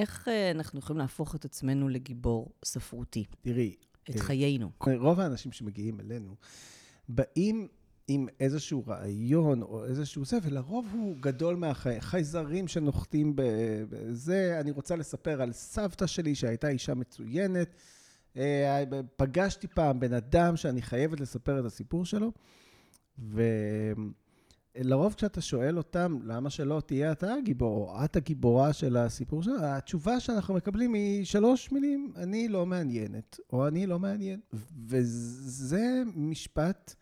איך אה, אנחנו יכולים להפוך את עצמנו לגיבור ספרותי, תראי, את אה, חיינו. רוב האנשים שמגיעים אלינו באים עם איזשהו רעיון או איזשהו זה, ולרוב הוא גדול מהחיים. חייזרים שנוחתים בזה, אני רוצה לספר על סבתא שלי שהייתה אישה מצוינת. אה, פגשתי פעם בן אדם שאני חייבת לספר את הסיפור שלו, ולרוב כשאתה שואל אותם, למה שלא תהיה אתה הגיבור, או את הגיבורה של הסיפור שלו, התשובה שאנחנו מקבלים היא שלוש מילים, אני לא מעניינת, או אני לא מעניין. וזה משפט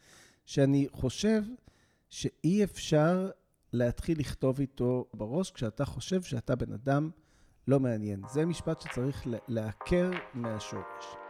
שאני חושב שאי אפשר להתחיל לכתוב איתו בראש כשאתה חושב שאתה בן אדם לא מעניין. זה משפט שצריך לעקר מהשורש.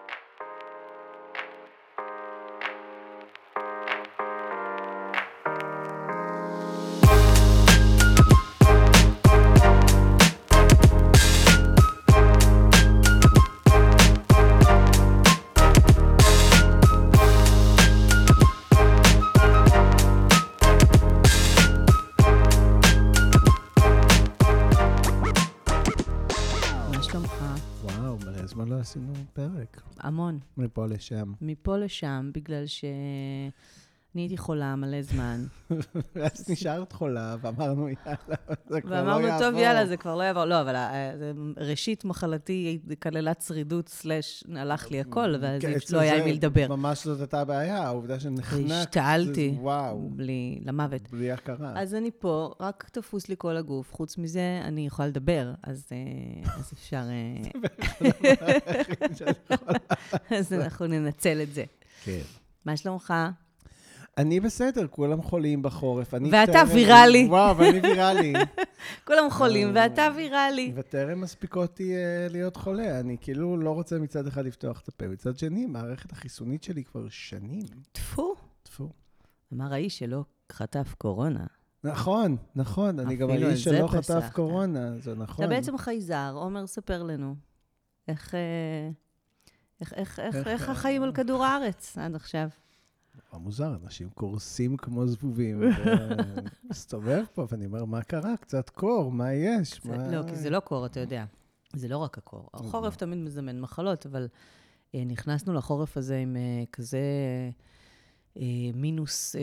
פרק. המון. מפה לשם. מפה לשם, בגלל ש... אני הייתי חולה מלא זמן. ואז נשארת חולה, ואמרנו, יאללה, זה כבר לא ואמרנו, יעבור. טוב, יאללה, זה כבר לא יעבור. לא, אבל אה, ראשית מחלתי כללה צרידות סלאש הלך לי הכל, ואז כן, לא היה עם מי לדבר. ממש זאת הייתה הבעיה, העובדה שנחנקת. השתעלתי. וואו, בלי, למוות. בלי הכרה. אז אני פה, רק תפוס לי כל הגוף. חוץ מזה, אני יכולה לדבר, אז אה, אפשר... אה, אז אנחנו ננצל את זה. כן. מה שלומך? אני בסדר, כולם חולים בחורף. ואתה ויראלי. וואו, ואני ויראלי. כולם חולים, אה, ואתה ויראלי. וטרם מספיקותי אה, להיות חולה. אני כאילו לא רוצה מצד אחד לפתוח את הפה. מצד שני, המערכת החיסונית שלי כבר שנים. טפו. טפו. אמר האיש שלא חטף קורונה. נכון, נכון, אני גם האיש שלא חטף. קורונה, זה נכון. אתה בעצם חייזר, עומר, ספר לנו. איך, איך, איך, איך, איך, איך אה, החיים על כדור הארץ עד עכשיו? נורא מוזר, אנשים קורסים כמו זבובים. ומסתובב פה, ואני אומר, מה קרה? קצת קור, מה יש? מה... לא, כי זה לא קור, אתה יודע. זה לא רק הקור. החורף תמיד מזמן מחלות, אבל אה, נכנסנו לחורף הזה עם אה, כזה אה, מינוס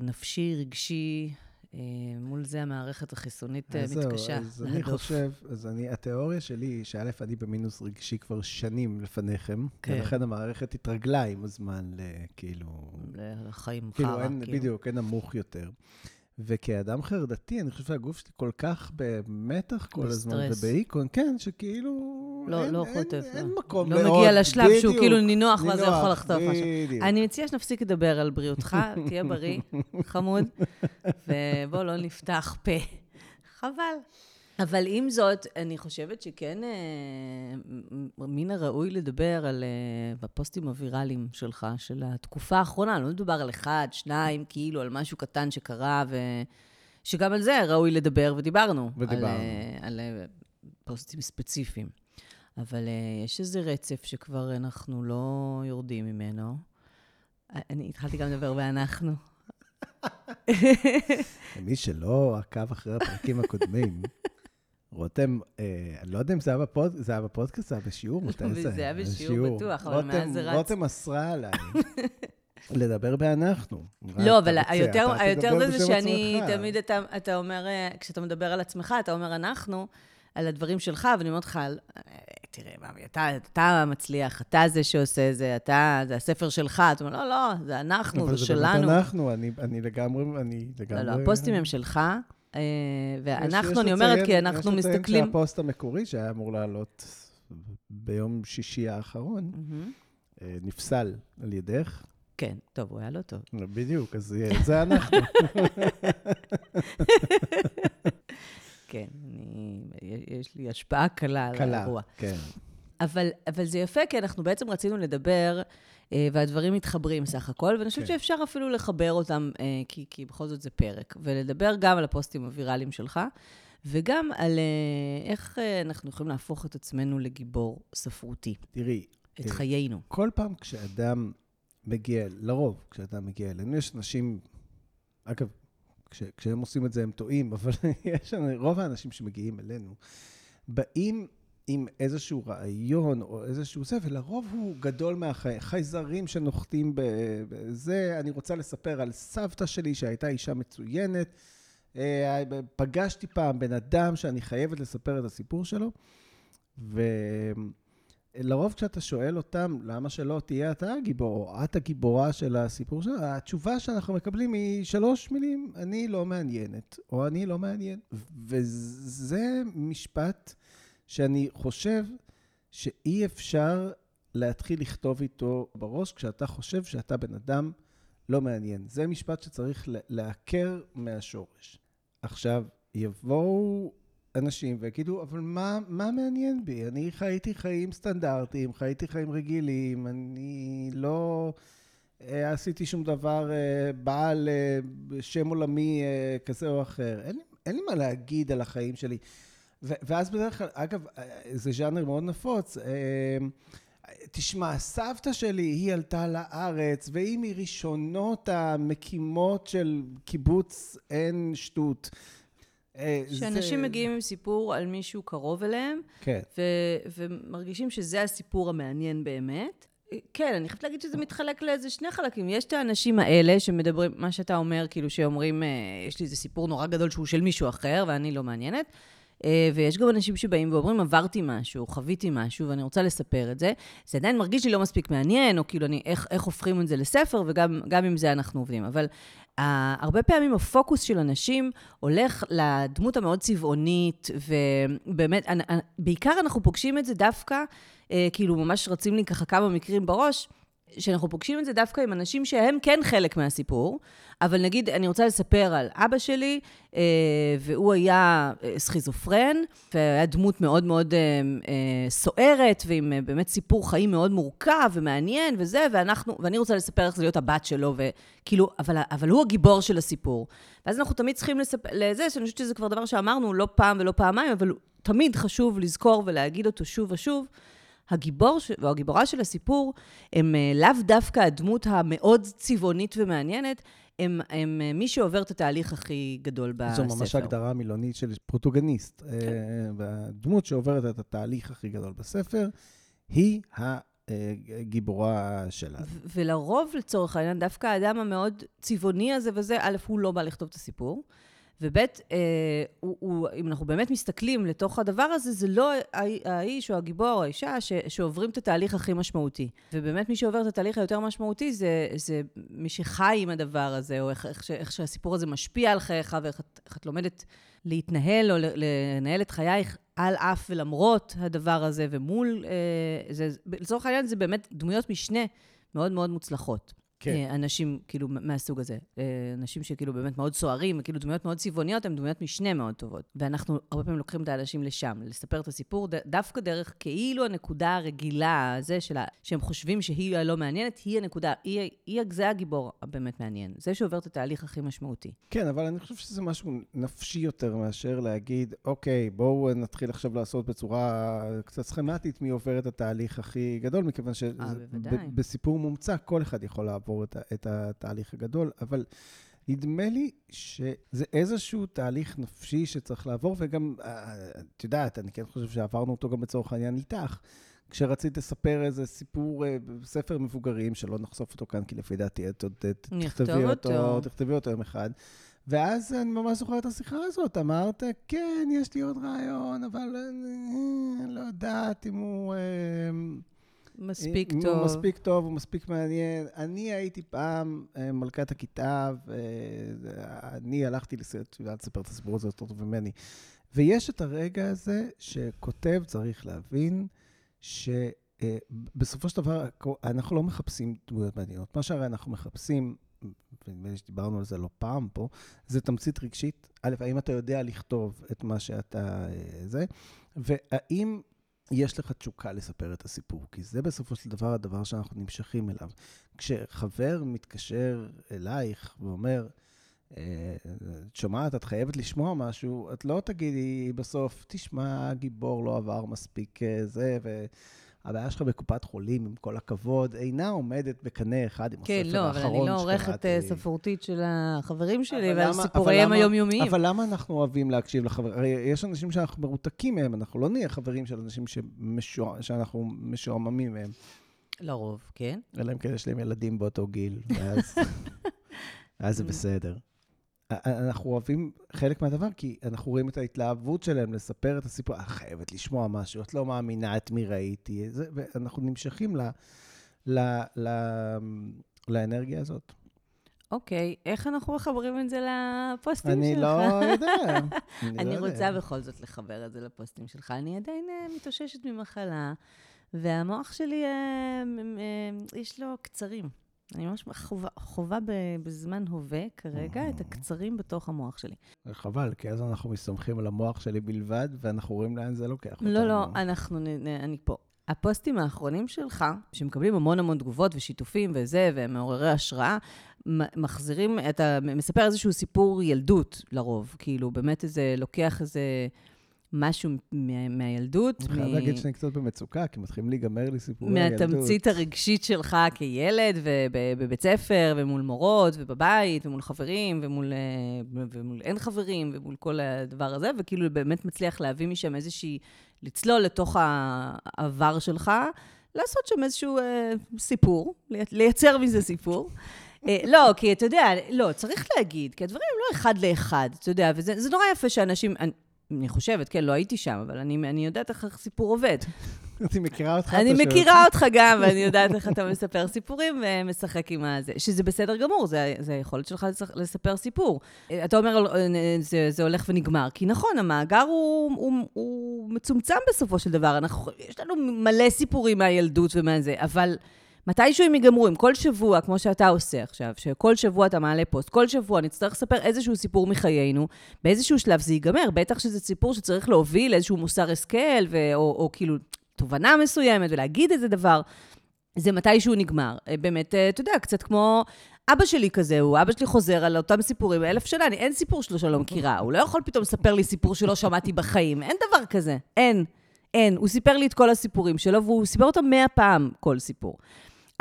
נפשי, רגשי. אה, מול זה המערכת החיסונית אה, אז זהו, מתקשה אז אני. חושב, אז אני, התיאוריה שלי היא שא', אני במינוס רגשי כבר שנים לפניכם, כן. ולכן המערכת התרגלה עם הזמן לכאילו, לחיים כאילו חרא, אין, בדיוק, אין נמוך יותר. וכאדם חרדתי, אני חושב שהגוף שלי כל כך במתח כל הזמן, בסטרס. ובהיקון, כן, שכאילו... לא, אין, לא אין, חוטף. אין לא. מקום לא מאוד, מגיע לשלב שהוא בדיוק, כאילו נינוח, ואז הוא יכול נינוח, לחטוף משהו. אני מציעה שנפסיק לדבר על בריאותך, תהיה בריא, חמוד, ובוא לא נפתח פה. חבל. אבל עם זאת, אני חושבת שכן אה, מן הראוי לדבר על, אה, בפוסטים הוויראליים שלך, של התקופה האחרונה, לא מדובר על אחד, שניים, כאילו על משהו קטן שקרה, ושגם על זה ראוי לדבר, ודיברנו. ודיברנו. על, אה, על אה, פוסטים ספציפיים. אבל אה, יש איזה רצף שכבר אנחנו לא יורדים ממנו. אני התחלתי גם לדבר באנחנו. למי שלא עקב אחרי הפרקים הקודמים, רותם, אה, אני לא יודע אם זה היה בפוד- זה היה בפודקאסט, זה היה בשיעור, מתי זה זה היה בשיעור בטוח, אבל מאז זה רץ. רותם אסרה עליי לדבר באנחנו. לא, אבל היותר, היותר זה, זה שאני. תמיד אתה, אתה אומר, אה, כשאתה מדבר על עצמך, אתה אומר אנחנו, על הדברים שלך, ואני אומרת לך, אה, תראה, מאמי, אתה, אתה מצליח, אתה זה שעושה זה, אתה, זה הספר שלך. אתה אומר, לא, לא, זה אנחנו, אבל זה זה באמת שלנו. אנחנו, אני אני לגמרי, אני לגמרי... לא, לא, הפוסטים הם שלך, ואנחנו, יש אני אומרת, כי אנחנו יש לציין מסתכלים... שהפוסט המקורי שהיה אמור לעלות ביום שישי האחרון. אה, נפסל על ידך. כן, טוב, הוא היה לא טוב. בדיוק, אז אה, זה אנחנו. כן, אני, יש לי השפעה קלה על קלה, האירוע. כן. אבל, אבל זה יפה, כי אנחנו בעצם רצינו לדבר, אה, והדברים מתחברים סך הכל, ואני חושבת כן. שאפשר אפילו לחבר אותם, אה, כי, כי בכל זאת זה פרק, ולדבר גם על הפוסטים הוויראליים שלך, וגם על אה, איך אה, אנחנו יכולים להפוך את עצמנו לגיבור ספרותי, תראי, את אה, חיינו. כל פעם כשאדם מגיע, לרוב כשאדם מגיע אלינו, יש אנשים, אגב, כש, כשהם עושים את זה הם טועים, אבל יש, רוב האנשים שמגיעים אלינו, באים עם איזשהו רעיון או איזשהו זה, ולרוב הוא גדול מהחייזרים שנוחתים בזה. אני רוצה לספר על סבתא שלי שהייתה אישה מצוינת. אה, פגשתי פעם בן אדם שאני חייבת לספר את הסיפור שלו, ולרוב כשאתה שואל אותם, למה שלא תהיה אתה הגיבור, או את הגיבורה של הסיפור שלו, התשובה שאנחנו מקבלים היא שלוש מילים, אני לא מעניינת, או אני לא מעניין. וזה משפט שאני חושב שאי אפשר להתחיל לכתוב איתו בראש כשאתה חושב שאתה בן אדם לא מעניין. זה משפט שצריך לעקר מהשורש. עכשיו, יבואו אנשים ויגידו, אבל מה, מה מעניין בי? אני חייתי חיים סטנדרטיים, חייתי חיים רגילים, אני לא אה, עשיתי שום דבר אה, בעל אה, שם עולמי אה, כזה או אחר. אין, אין לי מה להגיד על החיים שלי. ואז בדרך כלל, אגב, אה, זה ז'אנר מאוד נפוץ. אה, תשמע, סבתא שלי, היא עלתה לארץ, והיא מראשונות המקימות של קיבוץ עין שטות. אה, שאנשים זה... מגיעים עם סיפור על מישהו קרוב אליהם, כן. ו- ומרגישים שזה הסיפור המעניין באמת. כן, אני חייבת להגיד שזה מתחלק לאיזה שני חלקים. יש את האנשים האלה שמדברים, מה שאתה אומר, כאילו שאומרים, יש לי איזה סיפור נורא גדול שהוא של מישהו אחר ואני לא מעניינת. אה, ויש גם אנשים שבאים ואומרים, עברתי משהו, חוויתי משהו, ואני רוצה לספר את זה. זה עדיין מרגיש לי לא מספיק מעניין, או כאילו, אני, איך, איך הופכים את זה לספר, וגם עם זה אנחנו עובדים. אבל uh, הרבה פעמים הפוקוס של אנשים הולך לדמות המאוד צבעונית, ובאמת, אני, אני, בעיקר אנחנו פוגשים את זה דווקא, uh, כאילו, ממש רצים לי ככה כמה מקרים בראש. שאנחנו פוגשים את זה דווקא עם אנשים שהם כן חלק מהסיפור, אבל נגיד, אני רוצה לספר על אבא שלי, אה, והוא היה אה, סכיזופרן, והיה דמות מאוד מאוד אה, סוערת, ועם באמת סיפור חיים מאוד מורכב ומעניין וזה, ואנחנו, ואני רוצה לספר איך זה להיות הבת שלו, וכאילו, אבל, אבל הוא הגיבור של הסיפור. ואז אנחנו תמיד צריכים לספר, לזה, שאני חושבת שזה כבר דבר שאמרנו לא פעם ולא פעמיים, אבל תמיד חשוב לזכור ולהגיד אותו שוב ושוב. הגיבור או הגיבורה של הסיפור הם אה, לאו דווקא הדמות המאוד צבעונית ומעניינת, הם, הם אה, מי שעובר את התהליך הכי גדול בספר. זו ממש הגדרה מילונית של פרוטוגניסט. כן. אה, והדמות שעוברת את התהליך הכי גדול בספר היא הגיבורה שלה. ולרוב, לצורך העניין, דווקא האדם המאוד צבעוני הזה וזה, א', הוא לא בא לכתוב את הסיפור. וב', אה, הוא, הוא, אם אנחנו באמת מסתכלים לתוך הדבר הזה, זה לא האיש או הגיבור או האישה ש, שעוברים את התהליך הכי משמעותי. ובאמת מי שעובר את התהליך היותר משמעותי זה, זה מי שחי עם הדבר הזה, או איך, איך, איך שהסיפור הזה משפיע על חייך, ואיך את, איך את לומדת להתנהל או לנהל את חייך על אף ולמרות הדבר הזה, ומול... אה, זה, לצורך העניין זה באמת דמויות משנה מאוד מאוד מוצלחות. כן. אה, אנשים כאילו מהסוג הזה. אה, אנשים שכאילו באמת מאוד סוערים, כאילו דמויות מאוד צבעוניות, הן דמויות משנה מאוד טובות. ואנחנו הרבה פעמים לוקחים את האנשים לשם, לספר את הסיפור, דווקא דרך כאילו הנקודה הרגילה, הזה שלה, שהם חושבים שהיא הלא מעניינת, היא הנקודה, היא, היא, זה הגיבור הבאמת מעניין. זה שעובר את התהליך הכי משמעותי. כן, אבל אני חושב שזה משהו נפשי יותר מאשר להגיד, אוקיי, בואו נתחיל עכשיו לעשות בצורה קצת סכמטית מי עובר את התהליך הכי גדול, מכיוון שבסיפור מומצא כל אחד יכול לעבור. לעבור את, את התהליך הגדול, אבל נדמה לי שזה איזשהו תהליך נפשי שצריך לעבור, וגם, אה, את יודעת, אני כן חושב שעברנו אותו גם לצורך העניין איתך. כשרצית לספר איזה סיפור, אה, ספר מבוגרים, שלא נחשוף אותו כאן, כי לפי דעתי את עוד תכתבי אותו, תכתבי אותו יום אחד. ואז אני ממש זוכר את השיחה הזאת, אמרת, כן, יש לי עוד רעיון, אבל אני לא יודעת אם הוא... מספיק טוב. הוא מספיק טוב, הוא מספיק מעניין. אני הייתי פעם אה, מלכת הכיתה, ואני הלכתי לספר את הסיפור הזה יותר טוב ממני. ויש את הרגע הזה שכותב צריך להבין שבסופו של דבר אנחנו לא מחפשים דמויות מעניינות. מה שהרי אנחנו מחפשים, ונדמה לי שדיברנו על זה לא פעם פה, זה תמצית רגשית. א', האם אתה יודע לכתוב את מה שאתה... אה, זה, והאם יש לך תשוקה לספר את הסיפור, כי זה בסופו של דבר הדבר שאנחנו נמשכים אליו. כשחבר מתקשר אלייך ואומר, אה, את שומעת, את חייבת לשמוע משהו, את לא תגידי בסוף, תשמע, הגיבור לא עבר מספיק אה, זה, הבעיה שלך בקופת חולים, עם כל הכבוד, אינה עומדת בקנה אחד עם כן, הספר לא, אבל האחרון אני לא עורכת שקראתי. אה, ספרותית של החברים שלי אבל ועל למה- סיפוריהם אבל למה- היומיומיים. אבל למה אנחנו אוהבים להקשיב לחברים? הרי יש אנשים שאנחנו מרותקים מהם, אנחנו לא נהיה חברים של אנשים שמשוע... שאנחנו משועממים מהם. לרוב, כן. אלא אם כן יש להם ילדים באותו גיל, ואז, ואז זה בסדר. אנחנו אוהבים חלק מהדבר, כי אנחנו רואים את ההתלהבות שלהם לספר את הסיפור. את חייבת לשמוע משהו, את לא מאמינה את מי ראיתי. זה, ואנחנו נמשכים ל, ל, ל, לאנרגיה הזאת. אוקיי, איך אנחנו מחברים את זה לפוסטים שלך? אני לא יודע. אני לא רוצה יודע. בכל זאת לחבר את זה לפוסטים שלך. אני עדיין אה, מתאוששת ממחלה, והמוח שלי, אה, אה, יש לו קצרים. אני ממש חווה, חווה בזמן הווה כרגע את הקצרים בתוך המוח שלי. חבל, כי אז אנחנו מסתמכים על המוח שלי בלבד, ואנחנו רואים לאן זה לוקח אותנו. לא, לא, אנחנו, אני פה. הפוסטים האחרונים שלך, שמקבלים המון המון תגובות ושיתופים וזה, והם מעוררי השראה, מחזירים, אתה מספר איזשהו סיפור ילדות לרוב, כאילו, באמת איזה, לוקח איזה משהו מה, מהילדות. אני חייב מ- להגיד שאני קצת במצוקה, כי מתחילים להיגמר לי סיפורי הילדות. מהתמצית הרגשית שלך כילד, ובבית ספר, ומול מורות, ובבית, ומול חברים, ומול, אה, ומול אין חברים, ומול כל הדבר הזה, וכאילו באמת מצליח להביא משם איזושהי, לצלול לתוך העבר שלך, לעשות שם איזשהו אה, סיפור, לי- לייצר מזה סיפור. אה, לא, כי אתה יודע, לא, צריך להגיד, כי הדברים הם לא אחד לאחד, אתה יודע, וזה זה נורא יפה שאנשים, אני, חושבת, כן, לא הייתי שם, אבל אני, אני יודעת איך הסיפור עובד. אני מכירה אותך אני. מכירה אותך גם, ואני יודעת איך אתה מספר סיפורים ומשחק עם הזה. שזה בסדר גמור, זה, זה היכולת שלך לספר, סיפור. אתה אומר, אה, זה, זה הולך ונגמר. כי נכון, המאגר הוא, הוא, הוא מצומצם בסופו של דבר. אנחנו, יש לנו מלא סיפורים מהילדות ומהזה, אבל... מתישהו הם ייגמרו, אם כל שבוע, כמו שאתה עושה עכשיו, שכל שבוע אתה מעלה פוסט, כל שבוע נצטרך לספר איזשהו סיפור מחיינו, באיזשהו שלב זה ייגמר, בטח שזה סיפור שצריך להוביל איזשהו מוסר השכל, ו- או, או כאילו תובנה מסוימת, ולהגיד איזה דבר, זה מתישהו נגמר. אה, באמת, אה, אתה יודע, קצת כמו אבא שלי כזה, הוא אבא שלי חוזר על אותם סיפורים אלף שנה, אני, אין סיפור שלו שאני לא מכירה, הוא לא יכול פתאום לספר לי סיפור שלא שמעתי בחיים, אין דבר כזה, אין. אין, הוא סיפר לי את כל הסיפורים שלו, והוא סיפר אותם מאה פעם, כל סיפור.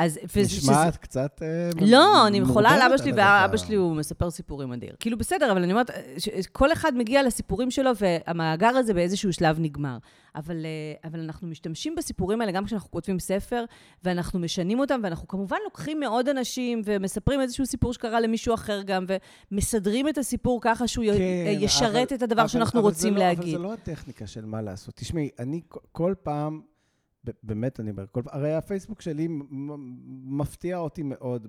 אז... נשמעת קצת... אה, לא, אני יכולה על אבא שלי. ואבא שלי הוא מספר סיפורים אדיר. כאילו, בסדר, אבל אני אומרת, ש- כל אחד מגיע לסיפורים שלו, והמאגר הזה באיזשהו שלב נגמר. אבל, אה, אבל אנחנו משתמשים בסיפורים האלה גם כשאנחנו כותבים ספר, ואנחנו משנים אותם, ואנחנו כמובן לוקחים מאוד אנשים, ומספרים איזשהו סיפור שקרה למישהו אחר גם, ומסדרים את הסיפור ככה שהוא כן, ישרת אבל- את הדבר אבל- שאנחנו אבל רוצים לא- להגיד. אבל זה לא הטכניקה של מה לעשות. תשמעי, אני כל פעם, באמת, אני אומר, כל הרי הפייסבוק שלי מפתיע אותי מאוד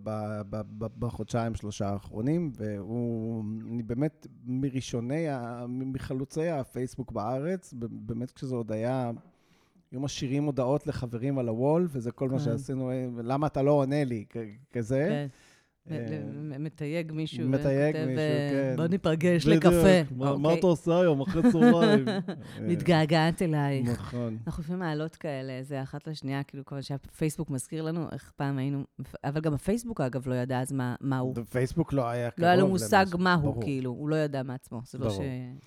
בחודשיים, שלושה האחרונים, והוא, אני באמת מראשוני, מחלוצי הפייסבוק בארץ, באמת כשזה עוד היה... היו משאירים הודעות לחברים על הוול, וזה כל מה כן. שעשינו, אה, למה אתה לא עונה לי, כזה. כן. אה, מתייג מישהו, מתייג וכותב, מישהו, אה, כן. בוא ניפגש. לקפה. מה- אוקיי. אתה עושה היום, אחרי צהריים? אה, מתגעגעת אלייך. נכון. אנחנו לפעמים מעלות כאלה, זה אחת לשנייה, כאילו, כמו שהפייסבוק מזכיר לנו איך פעם היינו... אבל גם הפייסבוק, אגב, לא ידע אז מה, הוא. פייסבוק לא היה קרוב לא היה לו מושג מה הוא. כאילו, הוא לא ידע מעצמו. זה לא.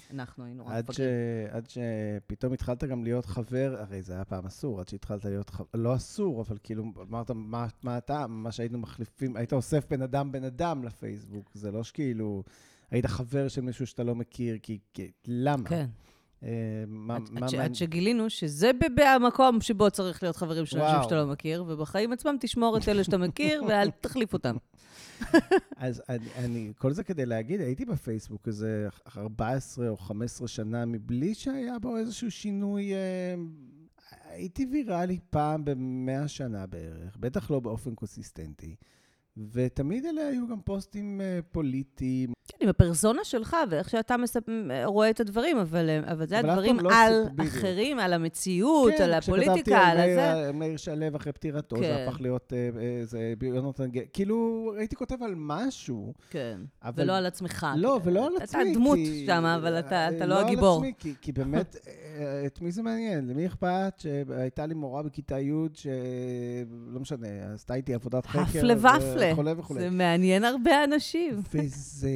שאנחנו היינו רק. מפגרים. עד שפתאום התחלת גם להיות חבר, הרי זה היה פעם אסור, עד שהתחלת להיות חבר, לא אסור, אבל כאילו, אמרת, מה, אתה, מה שהיינו מחליפים, היית אוסף בן אדם בן אדם לפייסבוק, זה לא שכאילו, היית חבר של מישהו שאתה לא מכיר, כי, כי למה? כן. אה, מה, עד- מה, עד מה- עד שגילינו שזה המקום שבו צריך להיות חברים של אנשים. שאתה לא מכיר, ובחיים עצמם תשמור את אלה שאתה מכיר ואל תחליף אותם. אז אני, אני, כל זה כדי להגיד, הייתי בפייסבוק איזה 14 או 15 שנה, מבלי שהיה בו איזשהו שינוי... אה, הייתי ויראלי פעם במאה שנה בערך, בטח לא באופן קונסיסטנטי. ותמיד אלה היו גם פוסטים אה, פוליטיים. כן, עם הפרסונה שלך ואיך שאתה מספ... רואה את הדברים, אבל, אבל זה אבל הדברים לא על. אחרים, על המציאות, כן, על הפוליטיקה, על מאיר- הזה. מאיר שלו אחרי פטירתו, כן. זה הפך להיות אה, אה, זה יונתן גל. כאילו, הייתי כותב על משהו, כן, אבל... ולא על עצמך. לא, כן. ולא על אתה עצמי. דמות כי- שם, אבל אתה, אתה לא על הגיבור. עצמי, כי, כי באמת, אה, את מי זה מעניין? למי אכפת שהייתה לי מורה בכיתה י' שלא משנה, עשתה איתי עבודת חקר. הפלה ופלה. וכולי וכולי. זה מעניין הרבה אנשים. וזה,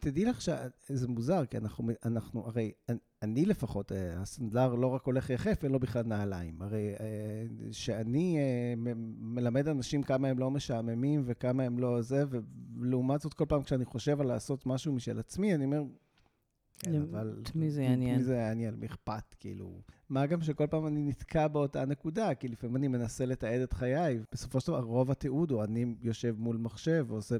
תדעי לך שזה מוזר, כי אנחנו, אנחנו הרי, אני לפחות, אה, הסנדלר לא רק הולך יחף, אין לו בכלל נעליים. הרי אה, שאני אה, מלמד אנשים כמה הם לא משעממים וכמה הם לא זה, ולעומת זאת, כל פעם כשאני חושב על לעשות משהו משל עצמי, אני אומר, כן, אבל... את מי זה יעניין? מי זה יעניין? מי אכפת, כאילו. מה גם שכל פעם אני נתקע באותה נקודה, כי לפעמים אני מנסה לתעד את חיי, בסופו של דבר רוב התיעוד הוא אני יושב מול מחשב ועושה...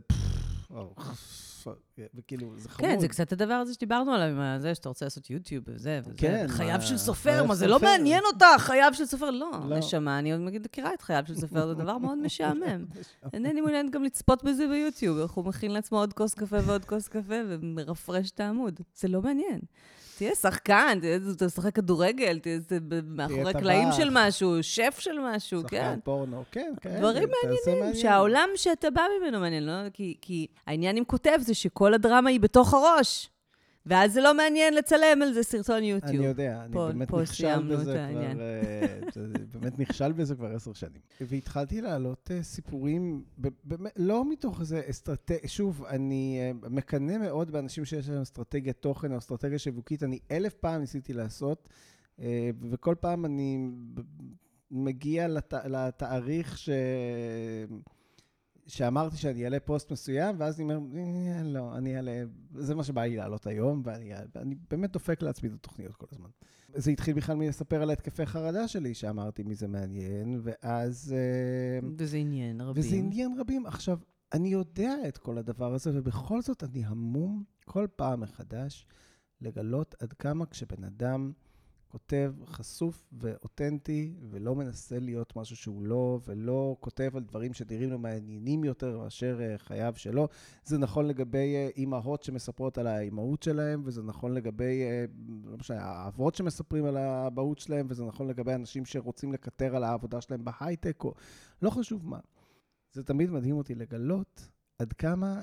וכאילו, זה חמוד. כן, זה קצת הדבר הזה שדיברנו עליו, עם זה שאתה רוצה לעשות יוטיוב וזה, וזה. כן. חייו של סופר, מה, זה לא מעניין אותך, חייו של סופר? לא, לא. נשמה, אני עוד מכירה את חייו של סופר, זה דבר מאוד משעמם. אינני מעוניינת גם לצפות בזה ביוטיוב, איך הוא מכין לעצמו עוד כוס קפה ועוד כוס קפה ומרפרש את העמוד. זה לא מעניין. תהיה שחקן, תשחק כדורגל, תהיה מאחורי קלעים של משהו, שף של משהו, כן. שחקן פורנו, כן, כן. דברים מעניינים, שהעולם שאתה בא ממנו מעניין, לא? כי העניין עם כותב זה שכל הדרמה היא בתוך הראש. ואז זה לא מעניין לצלם על זה סרטון יוטיוב. אני יודע, אני פה, באמת פה נכשל בזה כבר, uh, באמת נכשל בזה כבר עשר שנים. והתחלתי להעלות uh, סיפורים, באמת, לא מתוך איזה אסטרטגיה, שוב, אני uh, מקנא מאוד באנשים שיש להם אסטרטגיית תוכן או אסטרטגיה שיווקית, אני אלף פעם ניסיתי לעשות, וכל פעם אני מגיע לת, לתאריך ש... שאמרתי שאני אעלה פוסט מסוים, ואז אני אומר, אה, לא, אני אעלה, זה מה שבא לי לעלות היום, ואני, ואני באמת דופק לעצמי את התוכניות כל הזמן. זה התחיל בכלל מלספר על ההתקפי חרדה שלי, שאמרתי מי זה מעניין, ואז... אה, וזה עניין רבים. וזה עניין רבים. עכשיו, אני יודע את כל הדבר הזה, ובכל זאת אני המום כל פעם מחדש לגלות עד כמה כשבן אדם... כותב חשוף ואותנטי, ולא מנסה להיות משהו שהוא לא, ולא כותב על דברים שנראים לו מעניינים יותר מאשר אה, חייו שלו. זה נכון לגבי אה, אימהות שמספרות על האימהות שלהם, וזה נכון לגבי, אה, לא משנה, האבות שמספרים על האבהות שלהם, וזה נכון לגבי אנשים שרוצים לקטר על העבודה שלהם בהייטק, או לא חשוב מה. זה תמיד מדהים אותי לגלות עד כמה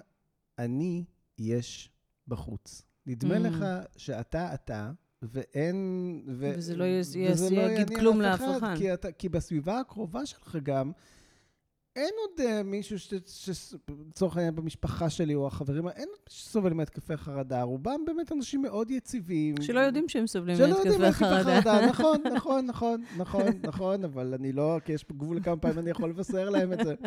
אני יש בחוץ. נדמה mm. לך שאתה אתה, ואין... ו, וזה לא, וזה לא יגיד כלום לאף אחד. כי, אתה, כי בסביבה הקרובה שלך גם, אין עוד uh, מישהו שלצורך העניין במשפחה שלי או החברים, אין עוד מישהו שסובל מהתקפי חרדה. רובם באמת אנשים מאוד יציבים. שלא יודעים שהם סובלים מהתקפי חרדה. חרדה. נכון, נכון, נכון, נכון, נכון, אבל אני לא, כי יש גבול לכמה פעמים אני יכול לבשר להם את זה.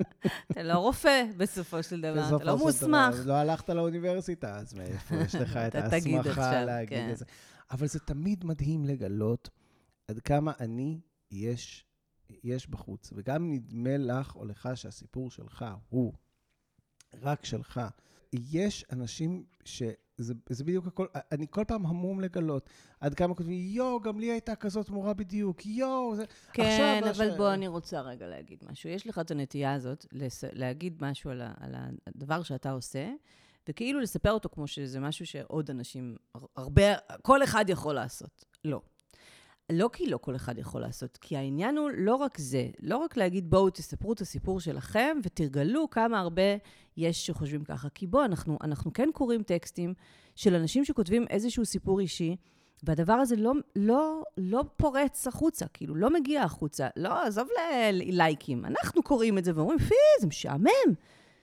אתה לא רופא בסופו של דבר, אתה לא מוסמך. לא הלכת לאוניברסיטה, אז מאיפה יש לך את ההסמכה להגיד כן. את זה? אבל זה תמיד מדהים לגלות עד כמה אני יש, יש בחוץ. וגם נדמה לך או לך שהסיפור שלך הוא רק שלך. יש אנשים ש... זה, זה בדיוק הכל, אני כל פעם המום לגלות עד כמה כותבים, יואו, גם לי הייתה כזאת מורה בדיוק, יואו, זה... כן, אבל ש... בוא, אני רוצה רגע להגיד משהו. יש לך את הנטייה הזאת לס... להגיד משהו על, ה... על הדבר שאתה עושה, וכאילו לספר אותו כמו שזה משהו שעוד אנשים, הרבה, כל אחד יכול לעשות. לא. לא כי לא כל אחד יכול לעשות, כי העניין הוא לא רק זה, לא רק להגיד בואו תספרו את הסיפור שלכם ותרגלו כמה הרבה יש שחושבים ככה. כי בואו, אנחנו, אנחנו כן קוראים טקסטים של אנשים שכותבים איזשהו סיפור אישי, והדבר הזה לא, לא, לא פורץ החוצה, כאילו, לא מגיע החוצה. לא, עזוב ללייקים. אנחנו קוראים את זה ואומרים, פי, זה משעמם.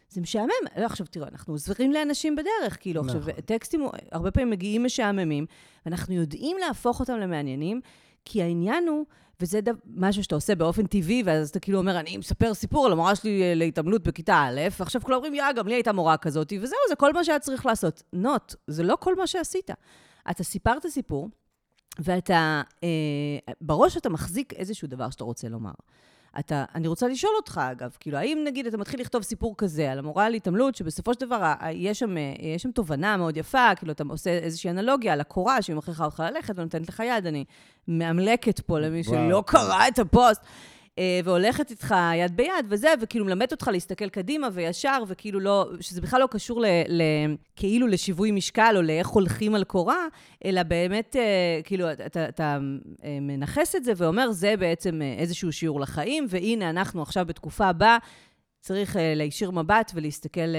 זה משעמם. לא, עכשיו, תראו, אנחנו עוזרים לאנשים בדרך, כאילו, נכון. עכשיו, טקסטים הרבה פעמים מגיעים משעממים, ואנחנו יודעים להפוך אותם למעניינים, כי העניין הוא, וזה דו, משהו שאתה עושה באופן טבעי, ואז אתה כאילו אומר, אני מספר סיפור על המורה שלי אה, להתעמלות בכיתה א', ועכשיו כולם אומרים, יא, גם לי הייתה מורה כזאת, וזהו, זה כל מה שהיה צריך לעשות. נוט, זה לא כל מה שעשית. אתה סיפרת סיפור, ואתה, אה, בראש אתה מחזיק איזשהו דבר שאתה רוצה לומר. אתה, אני רוצה לשאול אותך, אגב, כאילו, האם נגיד אתה מתחיל לכתוב סיפור כזה על המורה להתעמלות, שבסופו של דבר יש שם, יש שם תובנה מאוד יפה, כאילו, אתה עושה איזושהי אנלוגיה על הקורה שהיא מכריחה אותך ללכת ונותנת לך יד, אני מאמלקת פה למי שלא קרא את הפוסט. אה, והולכת איתך יד ביד וזה, וכאילו מלמדת אותך להסתכל קדימה וישר, וכאילו לא, שזה בכלל לא קשור ל, ל, כאילו לשיווי משקל או לאיך הולכים על קורה, אלא באמת, אה, כאילו, אתה, אתה אה, מנכס את זה ואומר, זה בעצם איזשהו שיעור לחיים, והנה, אנחנו עכשיו בתקופה הבאה, צריך להישיר מבט ולהסתכל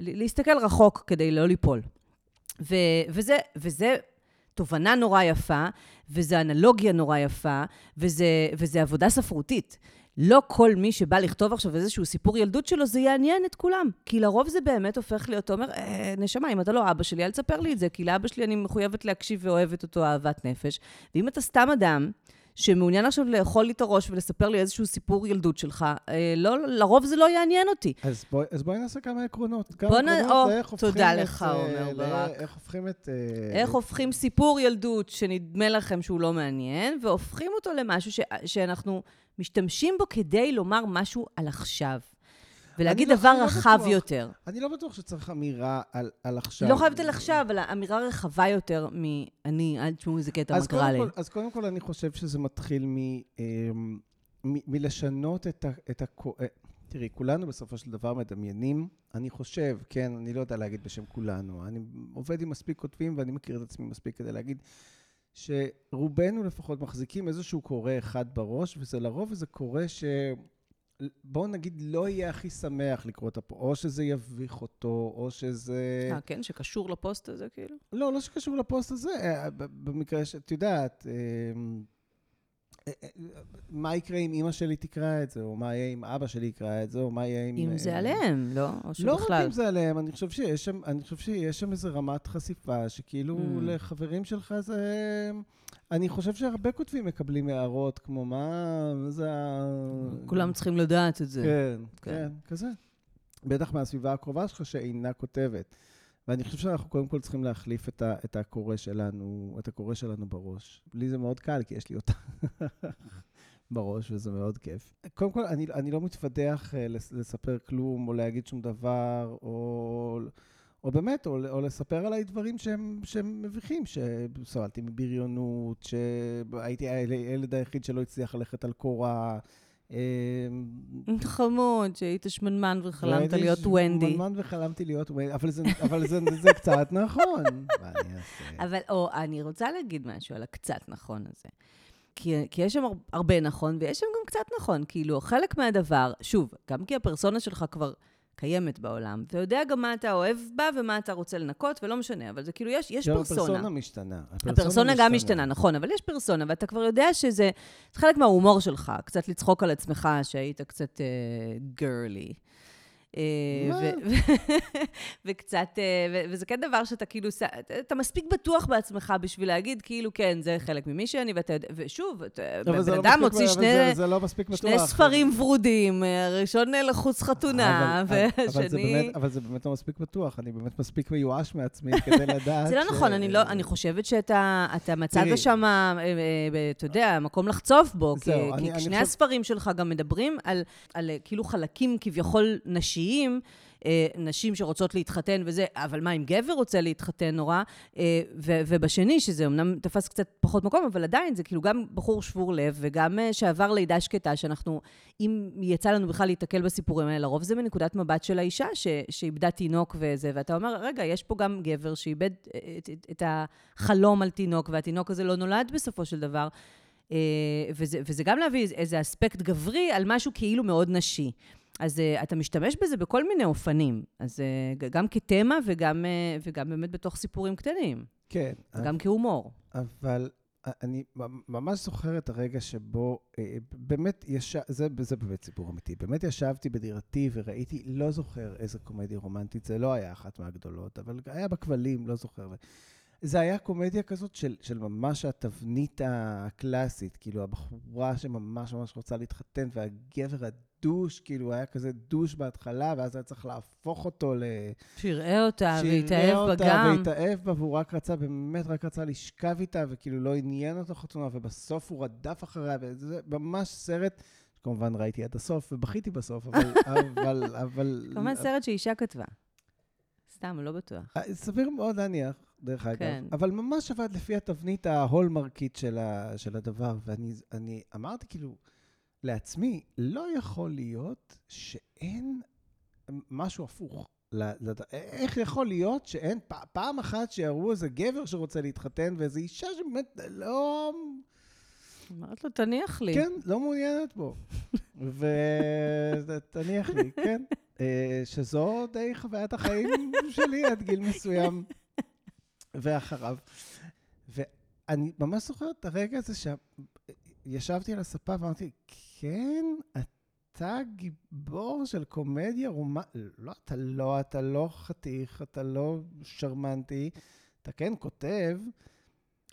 להסתכל רחוק כדי לא ליפול. ו, וזה, וזה תובנה נורא יפה, וזו אנלוגיה נורא יפה, וזה עבודה ספרותית. לא כל מי שבא לכתוב עכשיו איזשהו סיפור ילדות שלו, זה יעניין את כולם. כי לרוב זה באמת הופך להיות, אתה אומר, אה, נשמה, אם אתה לא אבא שלי, אל תספר לי את זה, כי לאבא שלי אני מחויבת להקשיב ואוהבת אותו אהבת נפש. ואם אתה סתם אדם, שמעוניין עכשיו לאכול לי את הראש ולספר לי איזשהו סיפור ילדות שלך, אה, לא, לרוב זה לא יעניין אותי. אז, בוא, אז בואי נעשה כמה עקרונות. כמה נ... עקרונות או, לאיך הופכים תודה את, לך, אה, עומר ל- ברק. איך הופכים את... אה, איך הופכים סיפור ילדות שנדמה לכם שהוא לא מעניין, והופכים אותו למשהו ש... שאנחנו משתמשים בו כדי לומר משהו על עכשיו. ולהגיד לא- דבר לא רחב בטוח. יותר. אני לא בטוח שצריך אמירה על, על עכשיו. לא חייבת על עכשיו, אבל אמירה רחבה יותר מ"אני, אל תשמעו איזה קטע, מה קרה לי". אז קודם כל אני חושב שזה מתחיל מ, אמ, מ, מלשנות את ה... את ה אה, תראי, כולנו בסופו של דבר מדמיינים, אני חושב, כן, אני לא יודע להגיד בשם כולנו, אני עובד עם מספיק כותבים ואני מכיר את עצמי מספיק כדי להגיד שרובנו לפחות מחזיקים איזשהו קורא אחד בראש, וזה לרוב איזה קורא ש... בואו נגיד, לא יהיה הכי שמח לקרוא את הפ... או שזה יביך אותו, או שזה... אה, כן? שקשור לפוסט הזה, כאילו? לא, לא שקשור לפוסט הזה, אה, ב- במקרה שאת יודעת, אה, אה, אה, מה יקרה אם אימא שלי תקרא את זה, או מה יהיה אם אבא שלי יקרא את זה, או מה יהיה אם... אם אה, זה עליהם, לא? או לא רק שבכלל. אם זה עליהם, אני חושב שיש שם, אני חושב שיש שם איזו רמת חשיפה, שכאילו Mm. לחברים שלך זה... אני חושב שהרבה כותבים מקבלים הערות, כמו מה, זה ה... כולם צריכים לדעת את זה. כן, כן. כן, כזה. בטח מהסביבה הקרובה שלך שאינה כותבת. ואני חושב שאנחנו קודם כל צריכים להחליף את, ה, את הקורא שלנו, את הקורא שלנו בראש. לי זה מאוד קל, כי יש לי אותה בראש, וזה מאוד כיף. קודם כל, אני, אני לא מתפדח אה, לס- לספר כלום, או להגיד שום דבר, או, או באמת, או, או לספר עליי דברים שהם, שהם מביכים, שסבלתי מבריונות, שהייתי הילד היחיד שלא הצליח ללכת על קורה. אה, חמוד, שהיית שמנמן וחלמת להיות ונדי. שמנמן וחלמתי להיות ונדי, אבל זה, אבל זה, זה קצת נכון. מה אני אעשה? אבל, או, אני רוצה להגיד משהו על הקצת נכון הזה. כי, כי יש שם הר- הרבה נכון, ויש שם גם קצת נכון. כאילו, חלק מהדבר, שוב, גם כי הפרסונה שלך כבר קיימת בעולם, אתה יודע גם מה אתה אוהב בה ומה אתה רוצה לנקות, ולא משנה, אבל זה כאילו, יש, יש פרסונה. הפרסונה משתנה. הפרסונה גם משתנה, נכון, אבל יש פרסונה, ואתה כבר יודע שזה זה חלק מההומור שלך, קצת לצחוק על עצמך, שהיית קצת גרלי. מה? וקצת, אה, וזה כן דבר שאתה כאילו, אתה- מספיק בטוח בעצמך בשביל להגיד, כאילו, כן, זה חלק ממי שאני, ואתה יודע, ושוב, זה בן לא אדם אבל שני... לא ספרים ורודים, אה, הראשון אה, לחוץ חתונה, והשני... אבל זה באמת לא מספיק בטוח, אני באמת מספיק מיואש מעצמי כדי לדעת זה לא נכון, אני לא, חושבת שאתה אתה מצאת. שם, אה, אה, אתה יודע, מקום לחצוף בו, כי, שני הספרים שלך גם מדברים על, אה, כאילו חלקים כביכול נשיים, אה, נשים שרוצות להתחתן וזה, אבל מה אם גבר רוצה להתחתן נורא? אה, ו- ובשני, שזה אמנם תפס קצת פחות מקום, אבל עדיין זה כאילו גם בחור שבור לב, וגם אה, שעבר לידה שקטה, שאנחנו, אם יצא לנו בכלל להיתקל בסיפורים האלה, לרוב זה מנקודת מבט של האישה ש- שאיבדה תינוק וזה, ואתה אומר, רגע, יש פה גם גבר שאיבד את, את, את החלום על תינוק, והתינוק הזה לא נולד בסופו של דבר. וזה, וזה גם להביא איזה אספקט גברי על משהו כאילו מאוד נשי. אז uh, אתה משתמש בזה בכל מיני אופנים. אז uh, גם כתמה וגם, uh, וגם באמת בתוך סיפורים קטנים. כן. גם כהומור. אבל אני ממש זוכר את הרגע שבו אה, באמת, יש... זה, זה באמת סיפור אמיתי. באמת ישבתי בדירתי וראיתי, לא זוכר איזה קומדיה רומנטית, זה לא היה אחת מהגדולות, אבל היה בכבלים, לא זוכר. זה היה קומדיה כזאת של, של ממש התבנית הקלאסית, כאילו הבחורה שממש ממש רוצה להתחתן, והגבר הדוש, כאילו היה כזה דוש בהתחלה, ואז היה צריך להפוך אותו ל... שיראה אותה שיראה והתאהב בה אותה גם. והתאהב בה, והוא רק רצה, באמת רק רצה לשכב איתה, וכאילו לא עניין אותו חתונה, ובסוף הוא רדף אחריה, וזה ממש סרט, כמובן ראיתי עד הסוף, ובכיתי בסוף, אבל... אבל, אבל... כמובן סרט שאישה כתבה. סתם, לא בטוח. אה, סביר מאוד להניח, דרך אגב. כן. אבל ממש עבד לפי התבנית ההולמרקית של, ה, של הדבר, ואני אני אמרתי כאילו לעצמי, לא יכול להיות שאין משהו הפוך. איך יכול להיות שאין פעם אחת שיראו איזה גבר שרוצה להתחתן ואיזו אישה שבאמת לא... אמרת לו, תניח לי. כן, לא מעוניינת בו. ותניח לי, כן. אה, שזו די חוויית החיים שלי עד גיל מסוים ואחריו. ואני ממש זוכר את הרגע הזה שישבתי על הספה ואמרתי, כן, אתה גיבור של קומדיה רומנטית. לא, אתה לא, אתה לא חתיך, אתה לא שרמנטי. אתה כן כותב.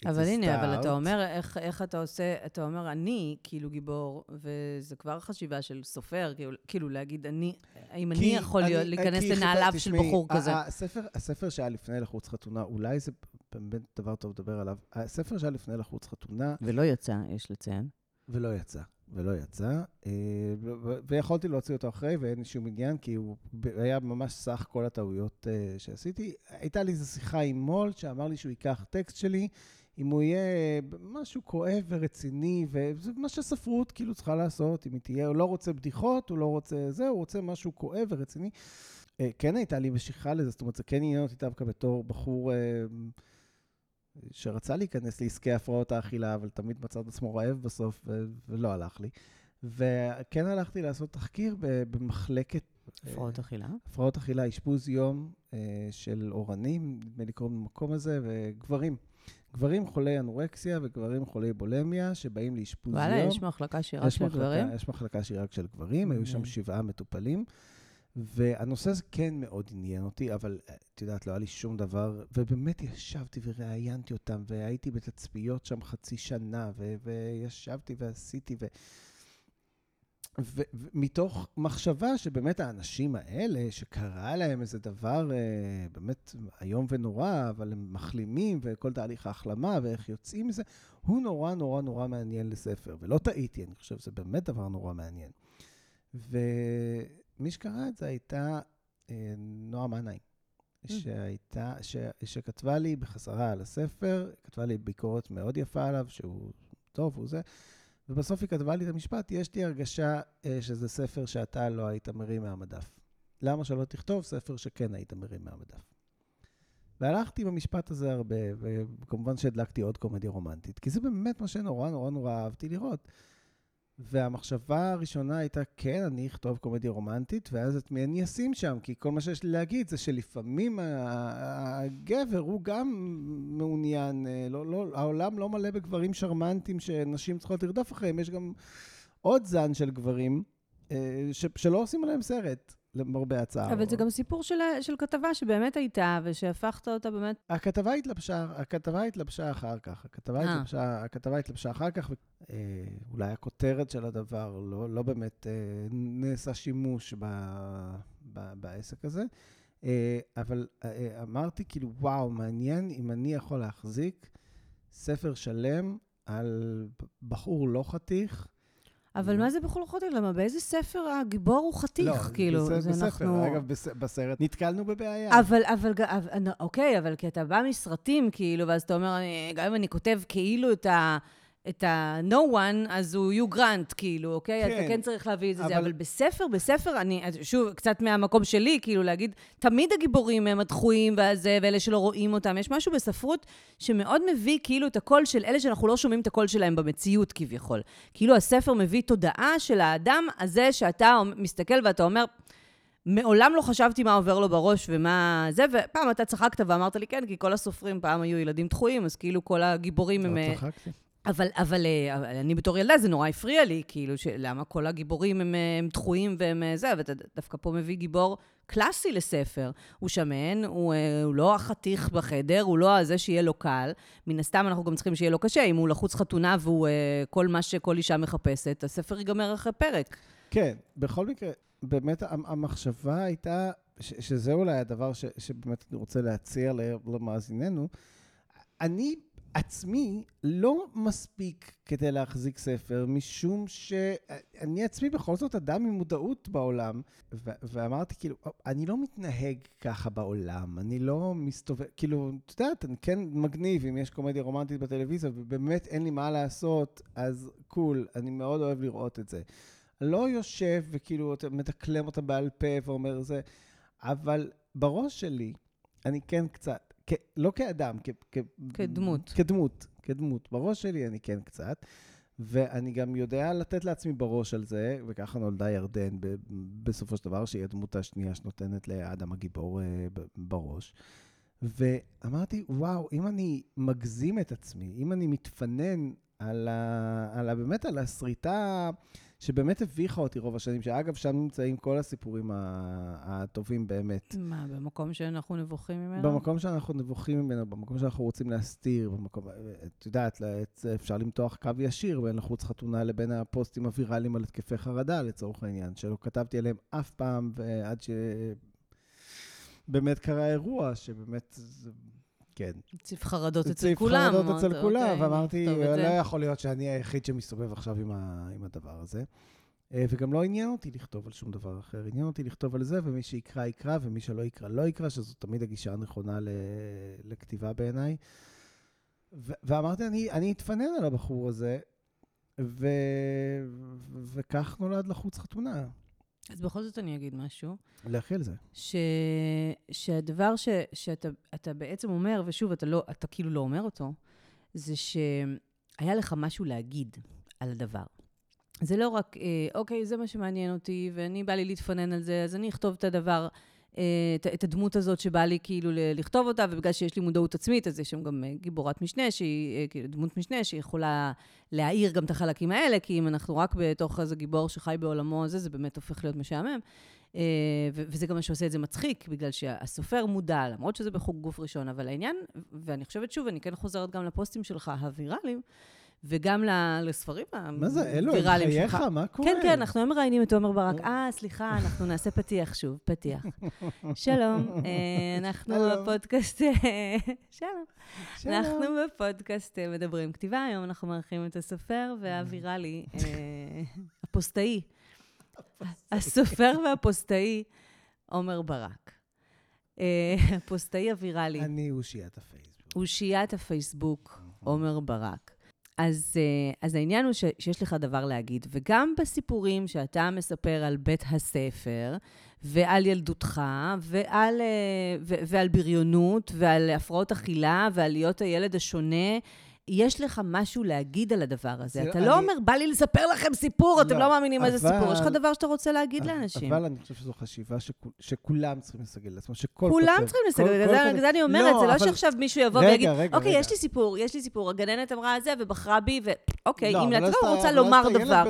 אבל הנה, אבל אתה אומר, איך, איך אתה עושה, אתה אומר, אני כאילו גיבור, וזה כבר חשיבה של סופר, כאילו, כאילו להגיד, אני, האם אני יכול להיות, להיכנס לנעליו של בחור כזה. הספר, הספר שהיה לפני לחוץ חתונה, אולי זה באמת דבר טוב לדבר עליו. הספר שהיה לפני לחוץ חתונה... ולא יצא, יש לציין. ולא יצא. ולא יצא, אה, ויכולתי להוציא אותו אחרי, ואין לי שום עניין, כי הוא היה ממש סך כל הטעויות אה, שעשיתי. הייתה לי איזו שיחה עם מולט, שאמר לי שהוא ייקח טקסט שלי, אם הוא יהיה משהו כואב ורציני, וזה מה שספרות כאילו צריכה לעשות, אם היא תהיה, הוא לא רוצה בדיחות, הוא לא רוצה זה, הוא רוצה משהו כואב ורציני. אה, כן הייתה לי משיכה לזה, זאת אומרת, זה כן עניין אותי דווקא בתור בחור שרצה להיכנס לעסקי הפרעות האכילה, אבל תמיד מצא את עצמו רעב בסוף, ו- ולא הלך לי. וכן הלכתי לעשות תחקיר במחלקת... הפרעות אכילה? הפרעות אכילה, אשפוז יום אה, של אורנים, נדמה לי קוראים למקום הזה, וגברים. גברים חולי אנורקסיה וגברים חולי בולמיה שבאים לאשפוז יום. וואלה, יש מחלקה שהיא רק של גברים? יש מחלקה שהיא רק של גברים, היו שם שבעה מטופלים. והנושא הזה כן מאוד עניין אותי, אבל את יודעת, לא היה לי שום דבר, ובאמת ישבתי וראיינתי אותם, והייתי בתצפיות שם חצי שנה, ו- וישבתי ועשיתי, ו... ומתוך מחשבה שבאמת האנשים האלה, שקרה להם איזה דבר אה, באמת איום ונורא, אבל הם מחלימים, וכל תהליך ההחלמה, ואיך יוצאים מזה, הוא נורא נורא נורא מעניין לספר. ולא טעיתי, אני חושב שזה באמת דבר נורא מעניין. ו... מי שקרא את זה הייתה אה, נועה מנהיים, mm. שהייתה, ש, שכתבה לי בחזרה על הספר, כתבה לי ביקורת מאוד יפה עליו, שהוא טוב, הוא זה, ובסוף היא כתבה לי את המשפט, יש לי הרגשה אה, שזה ספר שאתה לא היית מרים מהמדף. למה שלא תכתוב ספר שכן היית מרים מהמדף? והלכתי במשפט הזה הרבה, וכמובן שהדלקתי עוד קומדיה רומנטית, כי זה באמת מה שנורא נורא נורא אהבתי לראות. והמחשבה הראשונה הייתה, כן, אני אכתוב קומדיה רומנטית, ואז את מי אני אשים שם? כי כל מה שיש לי להגיד זה שלפעמים הגבר הוא גם מעוניין, אה, לא, לא, העולם לא מלא בגברים שרמנטיים שנשים צריכות לרדוף אחריהם, יש גם עוד זן של גברים אה, ש, שלא עושים עליהם סרט. למרבה הצער. אבל זה גם סיפור של, של כתבה שבאמת הייתה, ושהפכת אותה באמת... הכתבה התלבשה, הכתבה התלבשה אחר כך. הכתבה, אה. התלבשה, הכתבה התלבשה אחר כך, ואולי אה, הכותרת של הדבר, לא, לא באמת אה, נעשה שימוש ב, ב, בעסק הזה. אה, אבל אה, אמרתי, כאילו, וואו, מעניין אם אני יכול להחזיק ספר שלם על בחור לא חתיך, אבל מה זה בכל חוטר? למה באיזה ספר הגיבור הוא חתיך? לא, כאילו, זה בספר. אנחנו... אגב, בסרט נתקלנו בבעיה. אבל, אבל, אוקיי, אבל כי אתה בא מסרטים, כאילו, ואז אתה אומר, גם אם אני כותב כאילו את ה... את ה-no one, אז הוא יו גרנט, כאילו, אוקיי? כן, אתה כן צריך להביא את זה, אבל... אבל בספר, בספר, אני, שוב, קצת מהמקום שלי, כאילו, להגיד, תמיד הגיבורים הם הדחויים והזה, ואלה שלא רואים אותם. יש משהו בספרות שמאוד מביא, כאילו, את הקול של אלה שאנחנו לא שומעים את הקול שלהם במציאות, כביכול. כאילו, הספר מביא תודעה של האדם הזה שאתה מסתכל ואתה אומר, מעולם לא חשבתי מה עובר לו בראש ומה זה, ופעם אתה צחקת ואמרת לי, כן, כי כל הסופרים פעם היו ילדים דחויים, אז כאילו כל הגיבורים הם... לא צחקתי. אבל, אבל, אה, אבל אני בתור ילדה, זה נורא הפריע לי, כאילו, למה כל הגיבורים הם, אה, הם דחויים והם אה, זה, ואתה דווקא פה מביא גיבור קלאסי לספר. הוא שמן, הוא, הוא לא החתיך בחדר, הוא לא הזה שיהיה לו קל. מן הסתם אנחנו גם צריכים שיהיה לו קשה, אם הוא לחוץ חתונה והוא כל מה שכל אישה מחפשת, הספר ייגמר אחרי פרק. כן, בכל מקרה, באמת המחשבה הייתה, שזה אולי הדבר ש, שבאמת אני רוצה להציע למאזיננו, אני עצמי לא מספיק כדי להחזיק ספר, משום שאני עצמי בכל זאת אדם עם מודעות בעולם. ו- ואמרתי, כאילו, אני לא מתנהג ככה בעולם, אני לא מסתובב, כאילו, את יודעת, אני כן מגניב אם יש קומדיה רומנטית בטלוויזיה, ובאמת אין לי מה לעשות, אז קול, אני מאוד אוהב לראות את זה. לא יושב וכאילו מדקלם אותה בעל פה ואומר זה, אבל בראש שלי, אני כן קצת כ, לא כאדם, כ, כ, כדמות. כדמות, כדמות. בראש שלי אני כן קצת, ואני גם יודע לתת לעצמי בראש על זה, וככה נולדה ירדן ב, בסופו של דבר, שהיא הדמות השנייה שנותנת לאדם הגיבור uh, בראש. ואמרתי, וואו, אם אני מגזים את עצמי, אם אני מתפנן על ה... על ה באמת על הסריטה שבאמת הביכה אותי רוב השנים, שאגב, שם נמצאים כל הסיפורים הטובים באמת. מה, במקום שאנחנו נבוכים ממנו? במקום שאנחנו נבוכים ממנו, במקום שאנחנו רוצים להסתיר, במקום, את יודעת, אפשר למתוח קו ישיר בין לחוץ חתונה לבין הפוסטים הוויראליים על התקפי חרדה, לצורך העניין, שלא כתבתי עליהם אף פעם, ועד שבאמת קרה אירוע, שבאמת... כן. הציב חרדות אצל כולם. הציב חרדות אצל כולם, אוקיי, ואמרתי, לא יכול להיות שאני היחיד שמסתובב עכשיו עם, ה, עם הדבר הזה. אה, וגם לא עניין אותי לכתוב על שום דבר אחר, עניין אותי לכתוב על זה, ומי שיקרא, יקרא, ומי שלא יקרא, לא יקרא, שזו תמיד הגישה הנכונה ל, לכתיבה בעיניי. ואמרתי, אני, אני אתפנן על הבחור הזה, ו- וכך נולד לחוץ חתונה. אז בכל זאת אני אגיד משהו. לכי על זה. ש... שהדבר ש... שאתה בעצם אומר, ושוב, אתה, לא, אתה כאילו לא אומר אותו, זה שהיה לך משהו להגיד על הדבר. זה לא רק, אה, אוקיי, זה מה שמעניין אותי, ואני בא לי להתפנן על זה, אז אני אכתוב את הדבר. אה, את, את הדמות הזאת שבא לי כאילו לכתוב אותה, ובגלל שיש לי מודעות עצמית, אז יש שם גם אה, גיבורת משנה, שהיא אה, כאילו דמות משנה, שיכולה להעיר גם את החלקים האלה, כי אם אנחנו רק בתוך איזה גיבור שחי בעולמו הזה, זה באמת הופך להיות משעמם. וזה גם מה שעושה את זה מצחיק, בגלל שהסופר מודע, למרות שזה בחוג גוף ראשון, אבל העניין, ואני חושבת שוב, אני כן חוזרת גם לפוסטים שלך, הוויראליים, וגם לספרים הוויראליים שלך. מה זה, אלו, בחייך, מה קורה? כן, כן, אנחנו היום מראיינים את עומר ברק. אה, סליחה, אנחנו נעשה פתיח שוב, פתיח. שלום, אה, אנחנו בפודקאסט... שלום. אנחנו בפודקאסט אה, מדברים כתיבה, היום אנחנו מארחים את הסופר והוויראלי, אה, הפוסטאי. הסופר והפוסטאי, עומר ברק. הפוסטאי הוויראלי. אני אושיית הפייסבוק. אושיית הפייסבוק, עומר ברק. אז, אה, אז העניין הוא ש, שיש לך דבר להגיד, וגם בסיפורים שאתה מספר על בית הספר, ועל ילדותך, ועל, אה, ו, ועל בריונות, ועל הפרעות אכילה, ועל להיות הילד השונה, יש לך משהו להגיד על הדבר הזה. אתה לא, לא אומר, בא לי לספר לכם סיפור, אתם לא, לא מאמינים איזה סיפור. יש לך דבר שאתה רוצה להגיד לאנשים. אבל אני חושב שזו חשיבה שכולם צריכים לסגל לעצמם, שכל כולם צריכים לסגל, בגלל זה אני אומרת, זה לא שעכשיו מישהו יבוא ויגיד, אוקיי, יש לי סיפור, יש לי סיפור, הגננת אמרה את זה ובחרה בי, ואוקיי, אם את לא רוצה לומר דבר.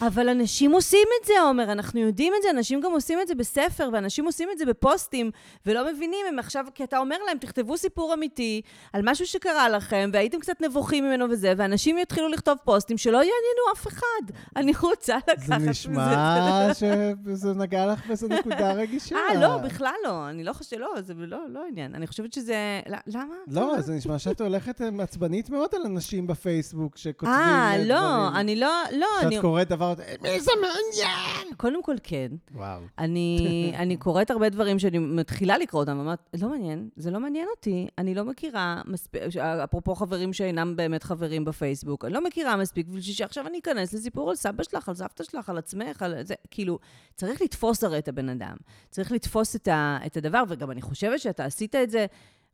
אבל אנשים עושים את זה, עומר, אנחנו יודעים את זה, אנשים גם עושים את זה בספר, ואנשים עושים את זה בפוסטים, ולא מבינים, הם עכשיו, כי אתה אומר להם, תכתבו סיפור אמיתי על משהו שקרה לכם, והייתם קצת נבוכים ממנו וזה, ואנשים יתחילו לכתוב פוסטים שלא יעניינו אף אחד. אני רוצה לקחת מזה. זה נשמע שזה נגע לך באיזו נקודה רגישה. אה, לא, בכלל לא. אני לא חושבת, לא, זה לא, לא עניין. אני חושבת שזה... למה? לא, זה נשמע שאת הולכת עצבנית מאוד על אנשים בפייסבוק שכותבים אה, לא, אני לא, לא. שאת קוראת דבר, מי זה מעניין? קודם כל, כן. וואו. אני קוראת הרבה דברים שאני מתחילה לקרוא אותם, ואומרת, לא מעניין, זה לא מעניין אותי. אני לא מכירה, אפרופו חברים שאינם באמת חברים בפייסבוק. אני לא מכירה מספיק בשביל שעכשיו אני אכנס לסיפור על סבא שלך, על סבתא שלך, על עצמך, על זה. כאילו, צריך לתפוס הרי את הבן אדם. צריך לתפוס את, ה, את הדבר, וגם אני חושבת שאתה עשית את זה...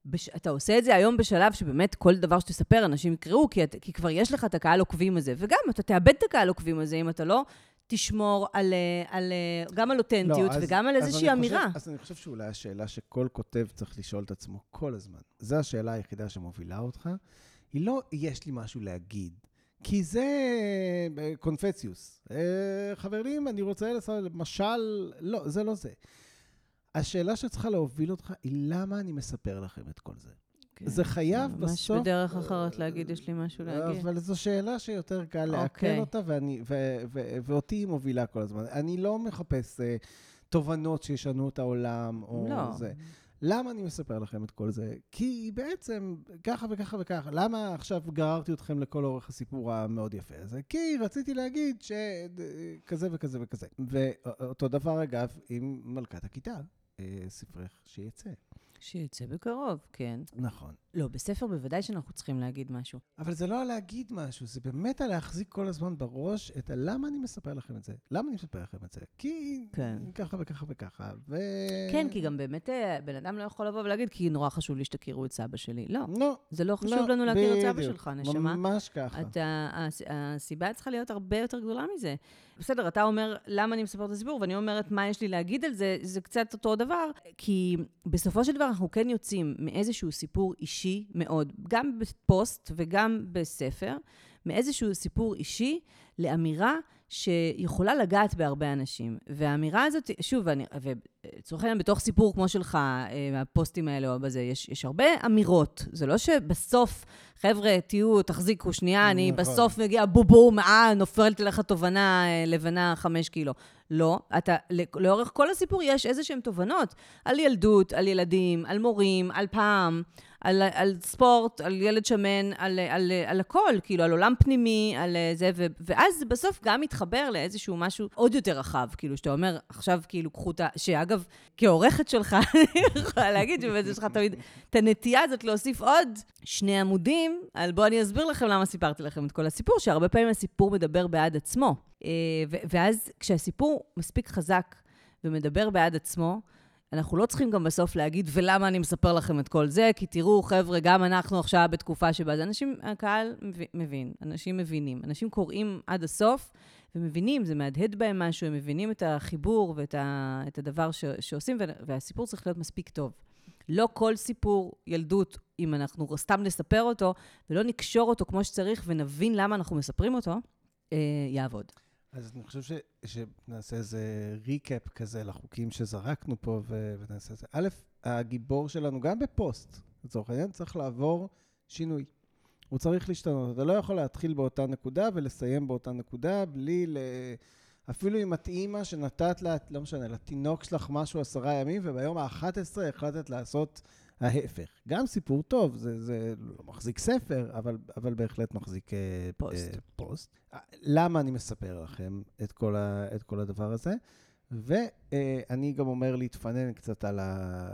בש... אתה עושה את זה היום בשלב שבאמת כל דבר שתספר, אנשים יקראו, כי, כי כבר יש לך את הקהל עוקבים הזה. וגם, אתה תאבד את הקהל עוקבים הזה אם אתה לא תשמור על, אה, על, אה, גם על אותנטיות לא, וגם על איזושהי אמירה. חושב, אז אני חושב שאולי השאלה שכל כותב צריך לשאול את עצמו כל הזמן, זו השאלה היחידה שמובילה אותך, היא לא, יש לי משהו להגיד. כי זה אה, קונפציוס. אה, חברים, אני רוצה לעשות משל, לא, זה לא זה. השאלה שצריכה להוביל אותך היא למה אני מספר לכם את כל זה. כן, זה חייב ממש בסוף... ממש בדרך אחרת להגיד, יש לי משהו להגיד. אבל זו שאלה שיותר קל לעכל אוקיי. אותה, ואני, ו, ו, ואותי היא מובילה כל הזמן. אני לא מחפש uh, תובנות שישנו את העולם, או לא. זה. למה אני מספר לכם את כל זה? כי בעצם ככה וככה וככה. למה עכשיו גררתי אתכם לכל אורך הסיפור המאוד יפה הזה? כי רציתי להגיד שכזה וכזה וכזה. ואותו דבר, אגב, עם מלכת הכיתה, אה, ספרך שיצא. שיצא בקרוב, כן. נכון. לא, בספר בוודאי שאנחנו צריכים להגיד משהו. אבל זה לא על להגיד משהו, זה באמת על להחזיק כל הזמן בראש את למה אני מספר לכם את זה. למה אני מספר לכם את זה? כי כן. ככה וככה וככה, ו... כן, כי גם באמת אה, בן אדם לא יכול לבוא ולהגיד, כי נורא חשוב לי שתכירו את סבא שלי. לא. לא. זה לא חשוב לא, לנו להכיר בדיוק. את סבא שלך, נשמה. ממש ככה. אתה, הסיבה צריכה להיות הרבה יותר גדולה מזה. בסדר, אתה אומר, למה אני מספר את הסיפור, ואני אומרת, מה יש לי להגיד על זה, זה קצת אותו דבר, כי בסופו של דבר אנחנו כן יוצאים מאיזשהו סיפור אישי מאוד, גם בפוסט וגם בספר, מאיזשהו סיפור אישי לאמירה שיכולה לגעת בהרבה אנשים. והאמירה הזאת, שוב, אני, ולצורך העניין, בתוך סיפור כמו שלך, אה, הפוסטים האלה או בזה, יש, יש הרבה אמירות. זה לא שבסוף, חבר'ה, תהיו, תחזיקו שנייה, אני נכון. בסוף מגיע בובום, אה, נופלת לך תובנה אה, לבנה חמש קילו. לא, אתה, לאורך כל הסיפור יש איזה שהן תובנות על ילדות, על ילדים, על מורים, על פעם, על, על ספורט, על ילד שמן, על, על, על הכל, כאילו, על עולם פנימי, על זה, ו, ואז בסוף גם מתחבר לאיזשהו משהו עוד יותר רחב, כאילו, שאתה אומר, עכשיו, כאילו, קחו את ה... שאגב, כעורכת שלך, אני יכולה להגיד שבאמת יש לך תמיד את הנטייה הזאת להוסיף עוד שני עמודים, על בואו אני אסביר לכם למה סיפרתי לכם את כל הסיפור, שהרבה פעמים הסיפור מדבר בעד עצמו. אה, ואז כשהסיפור מספיק חזק ומדבר בעד עצמו, אנחנו לא צריכים גם בסוף להגיד, ולמה אני מספר לכם את כל זה? כי תראו, חבר'ה, גם אנחנו עכשיו בתקופה שבה אנשים, הקהל מבין, אנשים מבינים. אנשים קוראים עד הסוף ומבינים, זה מהדהד בהם משהו, הם מבינים את החיבור ואת ה, את הדבר ש, שעושים, והסיפור צריך להיות מספיק טוב. לא כל סיפור ילדות, אם אנחנו סתם נספר אותו, ולא נקשור אותו כמו שצריך ונבין למה אנחנו מספרים אותו, אה, יעבוד. אז אני חושב ש, שנעשה איזה ריקאפ כזה לחוקים שזרקנו פה, ו, ונעשה את זה. א', הגיבור שלנו, גם בפוסט, לצורך העניין, צריך לעבור שינוי. הוא צריך להשתנות. אתה לא יכול להתחיל באותה נקודה ולסיים באותה נקודה בלי ל... אפילו אם את אימא שנתת לה, לא משנה, לתינוק שלך משהו עשרה ימים, וביום ה-11 החלטת לעשות ההפך. גם סיפור טוב, זה, זה לא מחזיק ספר, אבל, אבל בהחלט מחזיק אה, פוסט. Uh, פוסט. למה אני מספר לכם את כל, ה, את כל הדבר הזה? ואני גם אומר להתפנן קצת על ה...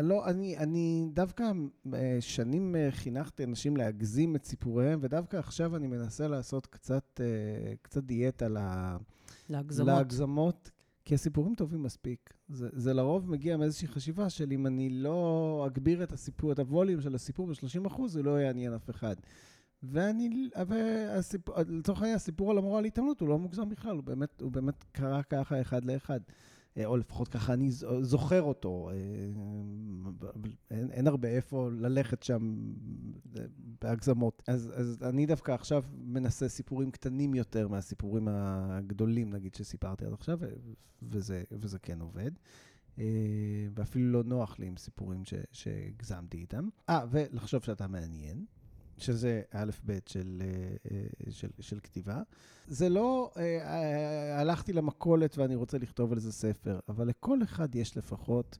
לא, אני, אני דווקא uh, שנים uh, חינכתי אנשים להגזים את סיפוריהם, ודווקא עכשיו אני מנסה לעשות קצת, uh, קצת דיאטה. להגזמות. להגזמות, כי הסיפורים טובים מספיק. זה, זה לרוב מגיע מאיזושהי חשיבה של אם אני לא אגביר את הסיפור, את הווליום של הסיפור ב-30%, זה לא יעניין אף אחד. ואני, לצורך העניין, הסיפור על המורה להתעמלות הוא לא מוגזם בכלל, הוא באמת, הוא באמת קרה ככה אחד לאחד. אה, או לפחות ככה אני זוכר אותו. אה, אין, אין הרבה איפה ללכת שם אה, בהגזמות. אז, אז אני דווקא עכשיו מנסה סיפורים קטנים יותר מהסיפורים הגדולים, נגיד, שסיפרתי עד עכשיו, וזה, וזה כן עובד. ואפילו לא נוח לי עם סיפורים שהגזמתי איתם. אה, ולחשוב שאתה מעניין. שזה א'-ב' של, אה, של, של כתיבה. זה לא אה, הלכתי למכולת ואני רוצה לכתוב על זה ספר, אבל לכל אחד יש לפחות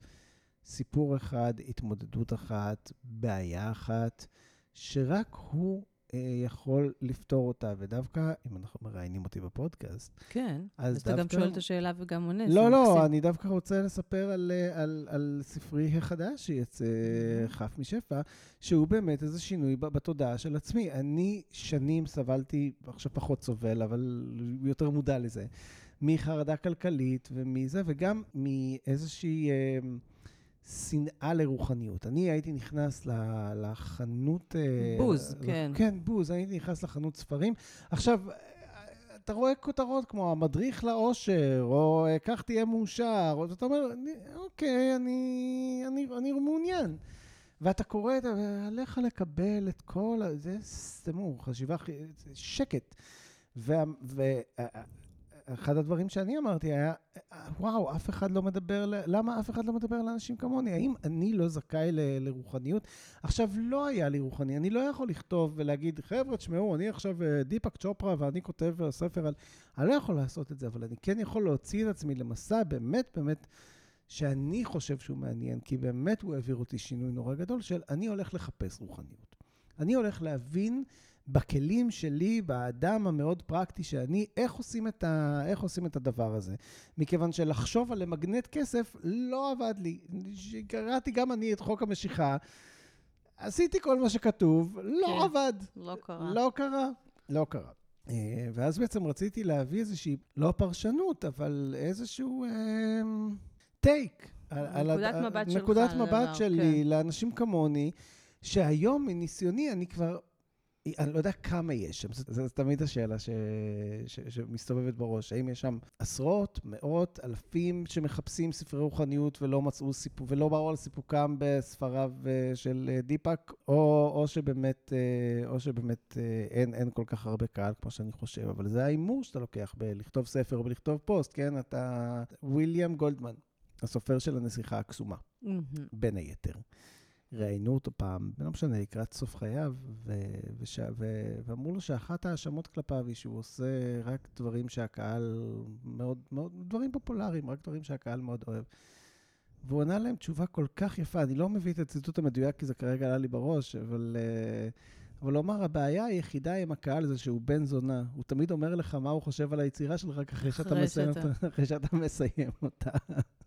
סיפור אחד, התמודדות אחת, בעיה אחת, שרק הוא אה, יכול לפתור אותה, ודווקא, אם אנחנו מראיינים אותי בפודקאסט, כן, אז, אז דווקא... אתה גם שואל את השאלה וגם עונה. לא, לא, מקסים. אני דווקא רוצה לספר על, אה, על, על ספרי החדש שיצא mm-hmm. חף משפע, שהוא באמת איזה שינוי בתודעה של עצמי. אני שנים סבלתי, עכשיו פחות סובל, אבל יותר מודע לזה, מחרדה כלכלית ומזה, וגם מאיזושהי... אה, שנאה לרוחניות. אני הייתי נכנס לחנות... אה, בוז, כן. כן, בוז. הייתי נכנס לחנות ספרים. עכשיו, אתה רואה כותרות כמו המדריך לאושר, או אה, כך תהיה מאושר, או אתה אומר, אוקיי, אני, אני, אני מעוניין. ואתה קורא, את עליך לקבל את כל ה... זה סתמו, חשיבה, שקט. וה, אחד הדברים שאני אמרתי היה, וואו, אף אחד לא מדבר, למה אף אחד לא מדבר לאנשים כמוני? האם אני לא זכאי ל, לרוחניות? עכשיו, לא היה לי רוחני, אני לא יכול לכתוב ולהגיד, חבר'ה, תשמעו, אני עכשיו אה, דיפק צ'ופרה ואני כותב ספר על... אני לא יכול לעשות את זה, אבל אני כן יכול להוציא את עצמי למסע באמת באמת שאני חושב שהוא מעניין, כי באמת הוא העביר אותי שינוי נורא גדול של אני הולך לחפש רוחניות. אני הולך להבין... בכלים שלי, באדם המאוד פרקטי שאני, איך עושים, את ה, איך עושים את הדבר הזה. מכיוון שלחשוב על למגנט כסף לא עבד לי. קראתי גם אני את חוק המשיכה, עשיתי כל מה שכתוב, לא כן, עבד. לא קרה. לא קרה. לא קרה. אה, ואז בעצם רציתי להביא איזושהי, לא פרשנות, אבל איזשהו טייק. אה, נקודת על, מבט שלך. נקודת מבט שלי כן. לאנשים כמוני, שהיום מניסיוני אני כבר אני לא יודע כמה יש שם, זו תמיד השאלה ש... ש... שמסתובבת בראש. האם יש שם עשרות, מאות, אלפים שמחפשים ספרי רוחניות ולא מצאו סיפור, ולא באו על סיפוקם בספריו אה, של אה, דיפאק, או, או שבאמת, אה, או שבאמת אין, אין כל כך הרבה קהל כמו שאני חושב, אבל זה ההימור שאתה לוקח בלכתוב ספר או בלכתוב פוסט, כן? אתה... וויליאם גולדמן, הסופר של הנסיכה הקסומה, mm-hmm. בין היתר. ראיינו אותו פעם, לא משנה, לקראת סוף חייו, ו- וש- ו- ואמרו לו שאחת ההאשמות כלפיו היא שהוא עושה רק דברים שהקהל מאוד, מאוד, דברים פופולריים, רק דברים שהקהל מאוד אוהב. והוא ענה להם תשובה כל כך יפה, אני לא מביא את הציטוט המדויק כי זה כרגע עלה לי בראש, אבל... Uh, אבל הוא אמר, הבעיה היחידה עם הקהל זה שהוא בן זונה. הוא תמיד אומר לך מה הוא חושב על היצירה שלך אחרי שאתה מסיים אותה. אחרי שאתה מסיים אותה.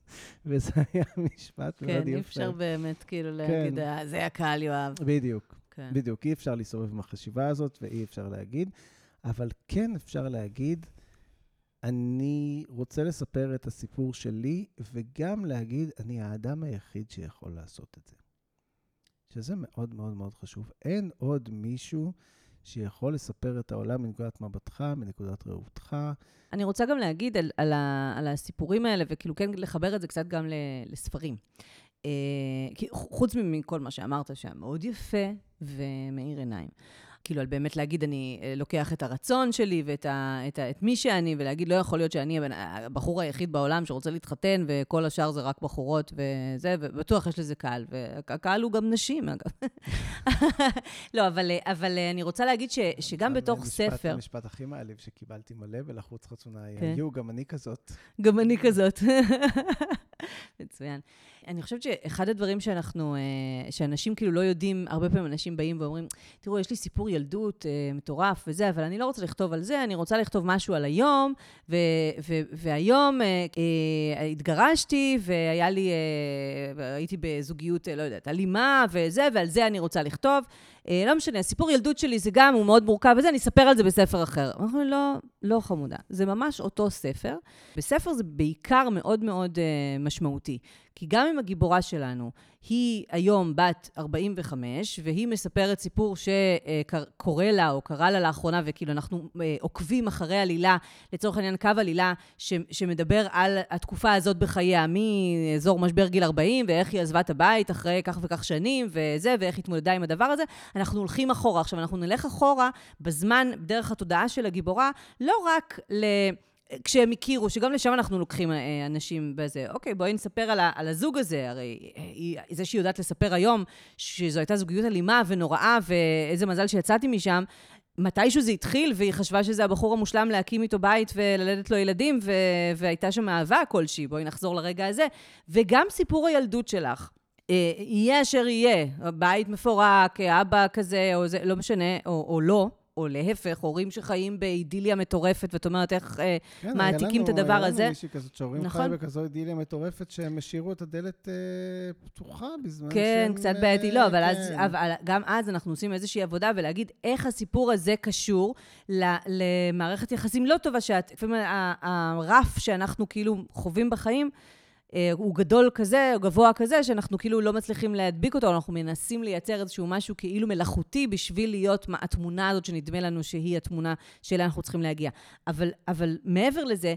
וזה היה משפט מאוד יפה. כן, אי אפשר באמת כאילו כן. להגיד, אה, זה הקהל יואב. בדיוק, כן. בדיוק. אי אפשר להסתובב עם החשיבה הזאת ואי אפשר להגיד, אבל כן אפשר להגיד, אני רוצה לספר את הסיפור שלי, וגם להגיד, אני האדם היחיד שיכול לעשות את זה. שזה מאוד מאוד מאוד חשוב. אין עוד מישהו שיכול לספר את העולם מנקודת מבטך, מנקודת ראותך. אני רוצה גם להגיד על, על, ה, על הסיפורים האלה, וכאילו כן לחבר את זה קצת גם לספרים. אה, חוץ מכל מה שאמרת שהיה מאוד יפה ומאיר עיניים. כאילו, על באמת להגיד, אני אה, לוקח את הרצון שלי ואת ה, את, ה, את מי שאני, ולהגיד, לא יכול להיות שאני הבחור היחיד בעולם שרוצה להתחתן, וכל השאר זה רק בחורות וזה, ובטוח יש לזה קהל. והקהל הוא גם נשים, אגב. לא, אבל, אבל אני רוצה להגיד ש, שגם בתוך משפט, ספר... המשפט הכי מעליב שקיבלתי מלא בלחוץ חצונה, כן. יהיו, גם אני כזאת. גם אני כזאת. מצוין. אני חושבת שאחד הדברים שאנחנו, אה, שאנשים כאילו לא יודעים, הרבה פעמים אנשים באים ואומרים, תראו, יש לי סיפור ילדות אה, מטורף וזה, אבל אני לא רוצה לכתוב על זה, אני רוצה לכתוב משהו על היום, ו- ו- והיום אה, התגרשתי, והיה לי, הייתי בזוגיות, לא יודעת, אלימה וזה, ועל זה אני רוצה לכתוב. אה, לא משנה, הסיפור ילדות שלי זה גם, הוא מאוד מורכב וזה, אני אספר על זה בספר אחר. אנחנו לא, לא חמודה. זה ממש אותו ספר. בספר זה בעיקר מאוד מאוד uh, משמעותי. כי גם אם הגיבורה שלנו היא היום בת 45, והיא מספרת סיפור שקורה לה או קרה לה לאחרונה, וכאילו אנחנו אה, עוקבים אחרי עלילה, לצורך העניין קו עלילה, ש, שמדבר על התקופה הזאת בחייה, מאזור משבר גיל 40, ואיך היא עזבה את הבית אחרי כך וכך שנים, וזה, ואיך היא התמודדה עם הדבר הזה, אנחנו הולכים אחורה. עכשיו, אנחנו נלך אחורה בזמן, דרך התודעה של הגיבורה, לא רק ל... כשהם הכירו, שגם לשם אנחנו לוקחים אה, אנשים בזה. אוקיי, בואי נספר על, על הזוג הזה, הרי אה, היא, זה שהיא יודעת לספר היום שזו הייתה זוגיות אלימה ונוראה, ואיזה מזל שיצאתי משם, מתישהו זה התחיל, והיא חשבה שזה הבחור המושלם להקים איתו בית וללדת לו ילדים, ו- והייתה שם אהבה כלשהי, בואי נחזור לרגע הזה. וגם סיפור הילדות שלך. אה, יהיה אשר יהיה, בית מפורק, אבא כזה, או זה, לא משנה, או, או לא, או להפך, הורים שחיים באידיליה מטורפת, ואת אומרת איך אה, כן, מעתיקים את הדבר הזה. כן, היה לנו מישהי כזאת, שהורים נכון. חיים בכזו אידיליה מטורפת, שהם השאירו את הדלת אה, פתוחה בזמן כן, שהם... כן, קצת בעייתי, לא, אבל, כן. אז, אבל גם אז אנחנו עושים איזושהי עבודה, ולהגיד איך הסיפור הזה קשור למערכת יחסים לא טובה, שלפעמים הרף שאנחנו כאילו חווים בחיים, אה, הוא גדול כזה, או גבוה כזה, שאנחנו כאילו לא מצליחים להדביק אותו, אנחנו מנסים לייצר איזשהו משהו כאילו מלאכותי בשביל להיות התמונה הזאת שנדמה לנו שהיא התמונה שאליה אנחנו צריכים להגיע. אבל, אבל מעבר לזה,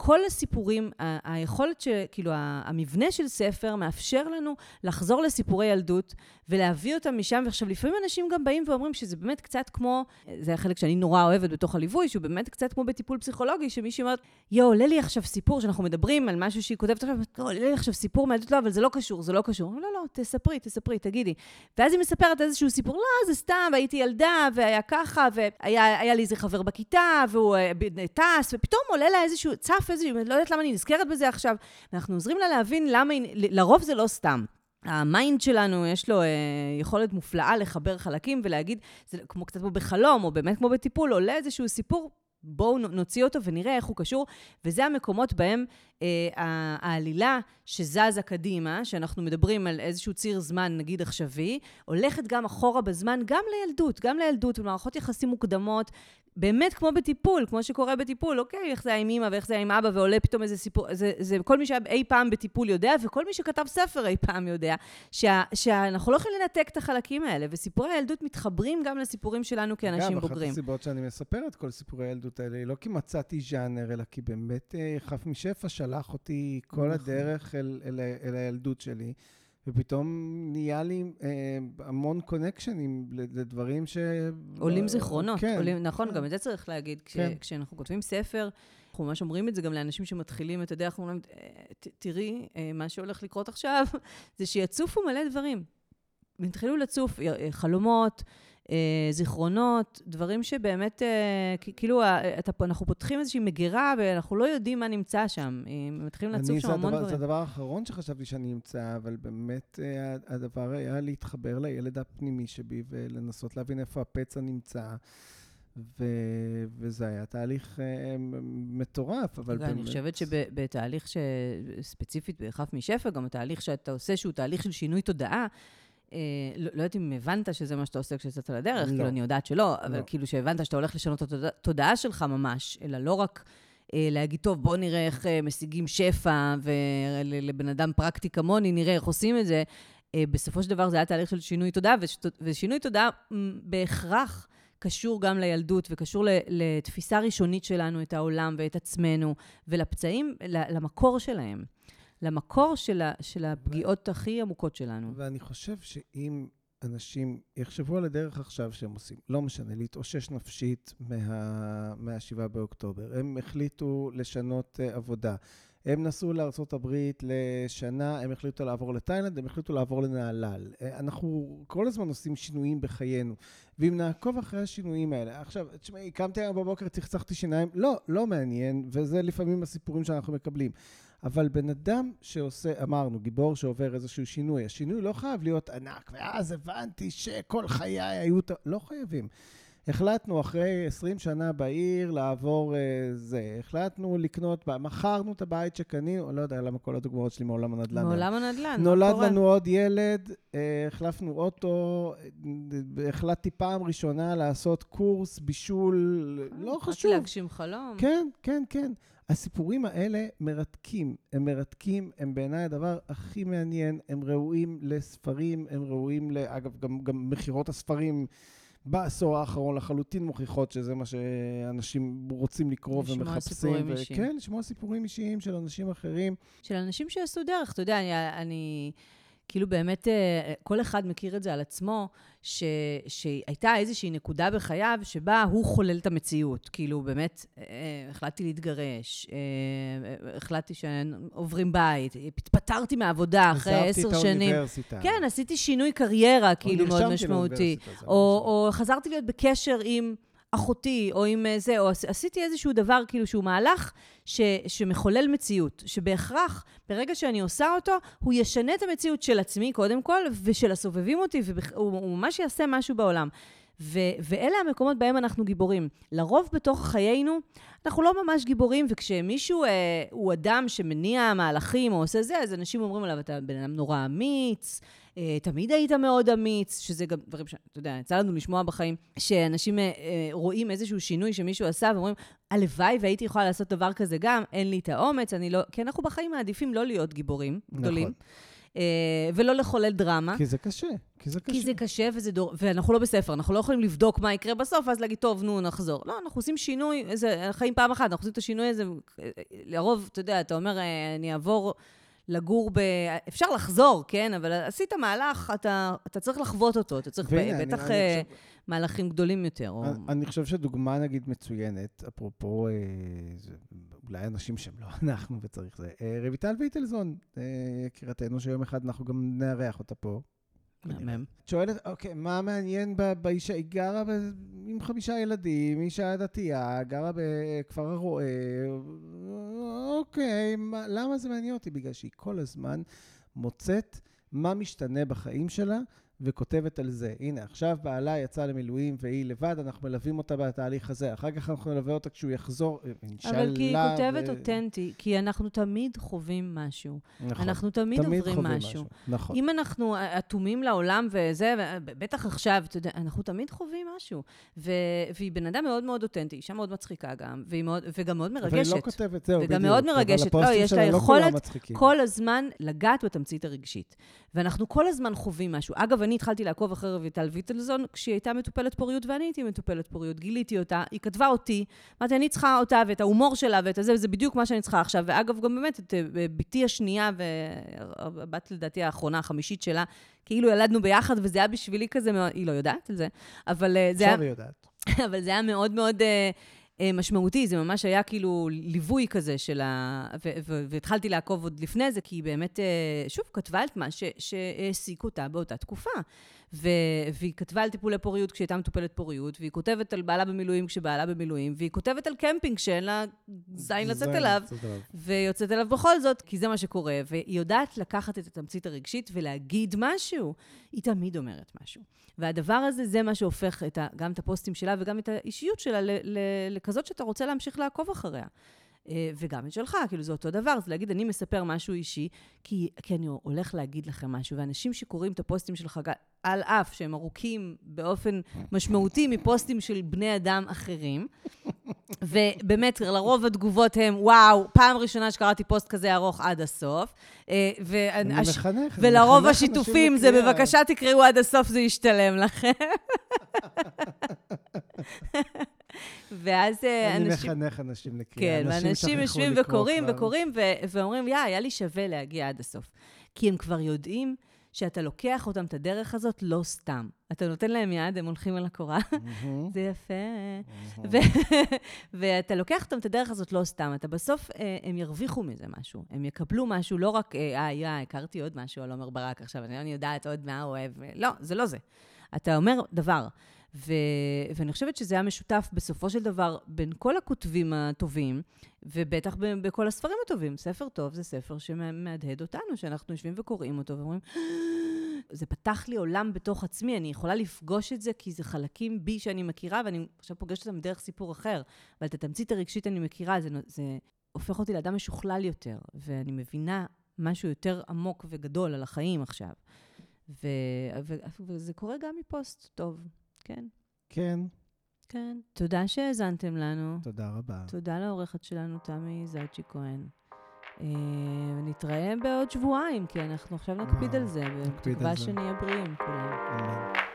כל הסיפורים, היכולת ש... כאילו, המבנה של ספר מאפשר לנו לחזור לסיפורי ילדות ולהביא אותם משם. ועכשיו, לפעמים אנשים גם באים ואומרים שזה באמת קצת כמו, זה החלק שאני נורא אוהבת בתוך הליווי, שהוא באמת קצת כמו בטיפול פסיכולוגי, שמישהי אומרת, יואו, עולה לי עכשיו סיפור, שאנחנו מדברים על משהו שהיא כותבת עכשיו, עולה לי עכשיו סיפור מהילדות, לא, אבל זה לא קשור, זה לא קשור. לא, לא, תספרי, תספרי, תגידי. ואז היא מספרת איזשהו סיפור, לא, זה סתם, והייתי ילדה, והיה ככה, והיה לי איזה חבר בכיתה, והוא אה, טס, ופתאום עולה לה איזשהו, צף איזשהו, לא יודעת למה אני נזכרת בזה עכשיו. ואנחנו עוזרים לה להבין למה, לרוב זה לא סתם. ה mind שלנו, יש לו אה, יכולת מופלאה לחבר חלקים ולהגיד, זה כמו קצת כמו בחלום, או באמת כמו בטיפול, עולה איזשהו סיפור בואו נוציא אותו ונראה איך הוא קשור, וזה המקומות בהם העלילה שזזה קדימה, שאנחנו מדברים על איזשהו ציר זמן, נגיד עכשווי, הולכת גם אחורה בזמן, גם לילדות, גם לילדות, במערכות יחסים מוקדמות, באמת כמו בטיפול, כמו שקורה בטיפול, אוקיי, איך זה היה עם אימא ואיך זה היה עם אבא, ועולה פתאום איזה סיפור, זה, זה כל מי שהיה אי פעם בטיפול יודע, וכל מי שכתב ספר אי פעם יודע, שה, שאנחנו לא יכולים לנתק את החלקים האלה, וסיפורי הילדות מתחברים גם לסיפורים שלנו כאנשים גם, בוגרים. גם, אחת הסיבות שאני מספר את כל סיפורי הילדות האלה, היא לא כי מצאתי ז'אנר, אלא כי באמת אה, חף משפע שלח אותי כל נכון. הדרך אל, אל, אל, הילדות שלי. ופתאום נהיה לי אה, המון קונקשנים לדברים ש... עולים זיכרונות. כן. עולים, נכון, כן. גם את זה צריך להגיד. כש, כן. כשאנחנו כותבים ספר, אנחנו ממש אומרים את זה גם לאנשים שמתחילים את הדרך, אנחנו אומרים, אה, תראי, אה, מה שהולך לקרות עכשיו, זה שיצופו מלא דברים. והתחילו לצוף אה, חלומות, אה, זיכרונות, דברים שבאמת, אה, כאילו, אנחנו פותחים איזושהי מגירה ואנחנו לא יודעים מה נמצא שם. מתחילים לצוף שם המון דברים. זה הדבר האחרון שחשבתי שאני אמצא, אבל באמת הדבר היה להתחבר לילד הפנימי שבי ולנסות להבין איפה הפצע נמצא. ו... וזה היה תהליך uh, מטורף, אבל באמת... אני חושבת שבתהליך ספציפית בחף משפע, גם התהליך שאתה עושה, שהוא תהליך של שינוי תודעה, אה, לא, לא יודעת אם הבנת שזה מה שאתה עושה כשיצאת לדרך, לא. כאילו, אני יודעת שלא, לא. אבל כאילו שהבנת שאתה הולך לשנות את התודעה שלך ממש, אלא לא רק אה, להגיד, טוב, בוא נראה איך אה, משיגים שפע, ולבן אדם פרקטי כמוני, נראה איך עושים את זה. אה, בסופו של דבר זה היה תהליך של שינוי תודעה, ושינוי תודעה בהכרח קשור גם לילדות, וקשור לתפיסה ראשונית שלנו את העולם ואת עצמנו, ולפצעים, למקור שלהם. למקור של, ה, של הפגיעות ו... הכי עמוקות שלנו. ואני חושב שאם אנשים יחשבו על הדרך עכשיו שהם עושים, לא משנה, להתאושש נפשית מה, מה-7 באוקטובר, הם החליטו לשנות uh, עבודה. הם נסעו לארה"ב לשנה, הם החליטו לעבור לתאילנד, הם החליטו לעבור לנהלל. אה, אנחנו כל הזמן עושים שינויים בחיינו, ואם נעקוב אחרי השינויים האלה, עכשיו, תשמעי, קמתי היום בבוקר, צחצחתי שיניים, לא, לא מעניין, וזה לפעמים הסיפורים שאנחנו מקבלים. אבל בן אדם שעושה, אמרנו, גיבור שעובר איזשהו שינוי, השינוי לא חייב להיות ענק, ואז הבנתי שכל חיי היו... לא חייבים. החלטנו אחרי 20 שנה בעיר לעבור אה, זה, החלטנו לקנות, מכרנו את הבית שקנינו, לא יודע למה כל הדוגמאות שלי מעולם הנדל"ן. מעולם הנדל"ן, נולד לנו עוד ילד, אה, החלפנו אוטו, אה, החלטתי פעם ראשונה לעשות קורס בישול, לא חשוב. להגשים חלום. כן, כן, כן. הסיפורים האלה מרתקים, הם מרתקים, הם בעיניי הדבר הכי מעניין, הם ראויים לספרים, הם ראויים, ל... אגב, גם, גם מכירות הספרים בעשור האחרון לחלוטין מוכיחות שזה מה שאנשים רוצים לקרוא ומחפשים. לשמוע סיפורים אישיים. כן, לשמוע סיפורים אישיים של אנשים אחרים. של אנשים שעשו דרך, אתה יודע, אני... אני... כאילו באמת, אה, כל אחד מכיר את זה על עצמו, ש, שהייתה איזושהי נקודה בחייו שבה הוא חולל את המציאות. כאילו, באמת, אה, החלטתי להתגרש, אה, החלטתי שעוברים בית, התפטרתי מהעבודה אחרי עשר שנים. עזבתי את האוניברסיטה. כן, עשיתי שינוי קריירה, כאילו, מאוד משמעותי. או, או חזרתי להיות בקשר עם... אחותי, או עם אה, זה, או עשיתי איזשהו דבר, כאילו, שהוא מהלך ש, שמחולל מציאות, שבהכרח, ברגע שאני עושה אותו, הוא ישנה את המציאות של עצמי, קודם כל, ושל הסובבים אותי, והוא ממש יעשה משהו בעולם. ו- ואלה המקומות בהם אנחנו גיבורים. לרוב בתוך חיינו, אנחנו לא ממש גיבורים, וכשמישהו אה, הוא אדם שמניע מהלכים או עושה זה, אז אנשים אומרים עליו, אתה בן אדם נורא אמיץ, אה, תמיד היית מאוד אמיץ, שזה גם דברים שאתה יודע, יצא לנו לשמוע בחיים, שאנשים אה, אה, רואים איזשהו שינוי שמישהו עשה ואומרים, הלוואי והייתי יכולה לעשות דבר כזה גם, אין לי את האומץ, אני לא... כי אנחנו בחיים מעדיפים לא להיות גיבורים נכון. גדולים. ולא לחולל דרמה. כי זה קשה, כי זה קשה. כי זה קשה וזה דור... ואנחנו לא בספר, אנחנו לא יכולים לבדוק מה יקרה בסוף, ואז להגיד, טוב, נו, נחזור. לא, אנחנו עושים שינוי, זה חיים פעם אחת, אנחנו עושים את השינוי הזה, לרוב, אתה יודע, אתה אומר, אני אעבור לגור ב... אפשר לחזור, כן? אבל עשית מהלך, אתה, אתה צריך לחוות אותו, אתה צריך והנה, בטח אני, אני חושב... מהלכים גדולים יותר. או... אני חושב שדוגמה, נגיד, מצוינת, אפרופו, אה, אולי אנשים שהם לא אנחנו וצריך זה, אה, רויטל ויטלזון, אה, יקירתנו, שיום אחד אנחנו גם נארח אותה פה. מהמם. את שואלת, אוקיי, מה מעניין באישה? היא גרה. עם חמישה ילדים, אישה דתייה, גרה בכפר הרועה. אוקיי, מה, למה זה מעניין אותי? בגלל שהיא כל הזמן מוצאת מה משתנה בחיים שלה, וכותבת על זה. הנה, עכשיו בעלה יצא למילואים והיא לבד, אנחנו מלווים אותה בתהליך הזה. אחר כך אנחנו נלווה אותה כשהוא יחזור, אינשאללה. אבל כי היא כותבת ו... אותנטי, כי אנחנו תמיד חווים משהו. נכון. אנחנו תמיד, תמיד עוברים חווים משהו. נכון. אם אנחנו אטומים לעולם וזה, בטח עכשיו, אתה יודע, אנחנו תמיד חווים משהו. ו... והיא בן אדם מאוד מאוד אותנטי, אישה מאוד מצחיקה גם, מאוד, וגם מאוד מרגשת. אבל היא לא כותבת, זהו, וגם מאוד מרגשת. לא, יש לה לא יכולת כל הזמן לגעת בתמצית הרגשית. ואנחנו כל הזמן חווים משהו. אגב, אני התחלתי לעקוב אחרי רויטל ויטלזון כשהיא הייתה מטופלת פוריות ואני הייתי מטופלת פוריות. גיליתי אותה, היא כתבה אותי, אמרתי, אני צריכה אותה ואת ההומור שלה ואת הזה, וזה בדיוק מה שאני צריכה עכשיו. ואגב, גם באמת, את אה, בתי השנייה והבת לדעתי האחרונה, החמישית שלה, כאילו ילדנו ביחד, וזה היה בשבילי כזה היא לא יודעת על זה, אבל אה, זה היה... עכשיו היא יודעת. אבל זה היה מאוד מאוד... אה, משמעותי, זה ממש היה כאילו ליווי כזה של ה... והתחלתי לעקוב עוד לפני זה, כי היא באמת, שוב, כתבה את מה שהעסיק אותה באותה תקופה. ו... והיא כתבה על טיפולי פוריות כשהיא הייתה מטופלת פוריות, והיא כותבת על בעלה במילואים כשבעלה במילואים, והיא כותבת על קמפינג שאין לה זין לצאת אליו, ויוצאת אליו בכל זאת, כי זה מה שקורה, והיא יודעת לקחת את התמצית הרגשית ולהגיד משהו. היא תמיד אומרת משהו. והדבר הזה, זה מה שהופך את ה... גם את הפוסטים שלה וגם את האישיות שלה לכזאת שאתה רוצה להמשיך לעקוב אחריה. אה, וגם את שלך, כאילו זה אותו דבר, זה להגיד, אני מספר משהו אישי, כי, כי אני הולך להגיד לכם משהו, ואנשים שקוראים את הפוסטים שלך, על אף שהם ארוכים באופן משמעותי מפוסטים של בני אדם אחרים, ובאמת, לרוב התגובות הן, וואו, פעם ראשונה שקראתי פוסט כזה ארוך עד הסוף. אה, אני מחנך, ולרוב השיתופים זה, בבקשה תקראו עד הסוף, זה ישתלם לכם. ואז אה, אנשים... אני מחנך אנשים לקריאה. כן, ואנשים יושבים וקוראים וקוראים, ואומרים, יא, היה לי שווה להגיע עד הסוף. כי הם כבר יודעים שאתה לוקח אותם את הדרך הזאת לא סתם. אתה נותן להם יד, הם הולכים על הקורה, זה יפה. ואתה לוקח אותם את הדרך הזאת לא סתם. אתה בסוף, אה, הם ירוויחו מזה משהו. הם יקבלו משהו, לא רק, אה, יא, הכרתי עוד משהו על עומר ברק עכשיו, אני יודעת עוד מה הוא אוהב. לא, זה לא זה. אתה אומר דבר. ו, ואני חושבת שזה היה משותף בסופו של דבר בין כל הכותבים הטובים, ובטח ב, בכל הספרים הטובים. ספר טוב זה ספר שמהדהד אותנו, שאנחנו יושבים וקוראים אותו ואומרים, זה פתח לי עולם בתוך עצמי, אני יכולה לפגוש את זה כי זה חלקים בי שאני מכירה, ואני עכשיו פוגשת אותם דרך סיפור אחר. אבל את התמצית הרגשית אני מכירה, זה, זה הופך אותי לאדם משוכלל יותר, ואני מבינה משהו יותר עמוק וגדול על החיים עכשיו. ו, ו, וזה קורה גם מפוסט טוב. כן. כן. כן. תודה שהאזנתם לנו. תודה רבה. תודה לעורכת שלנו, תמי זייצ'י כהן. אה, נתראה בעוד שבועיים, כי אנחנו עכשיו נקפיד על זה, בתקווה שנהיה בריאים כולם. אמן.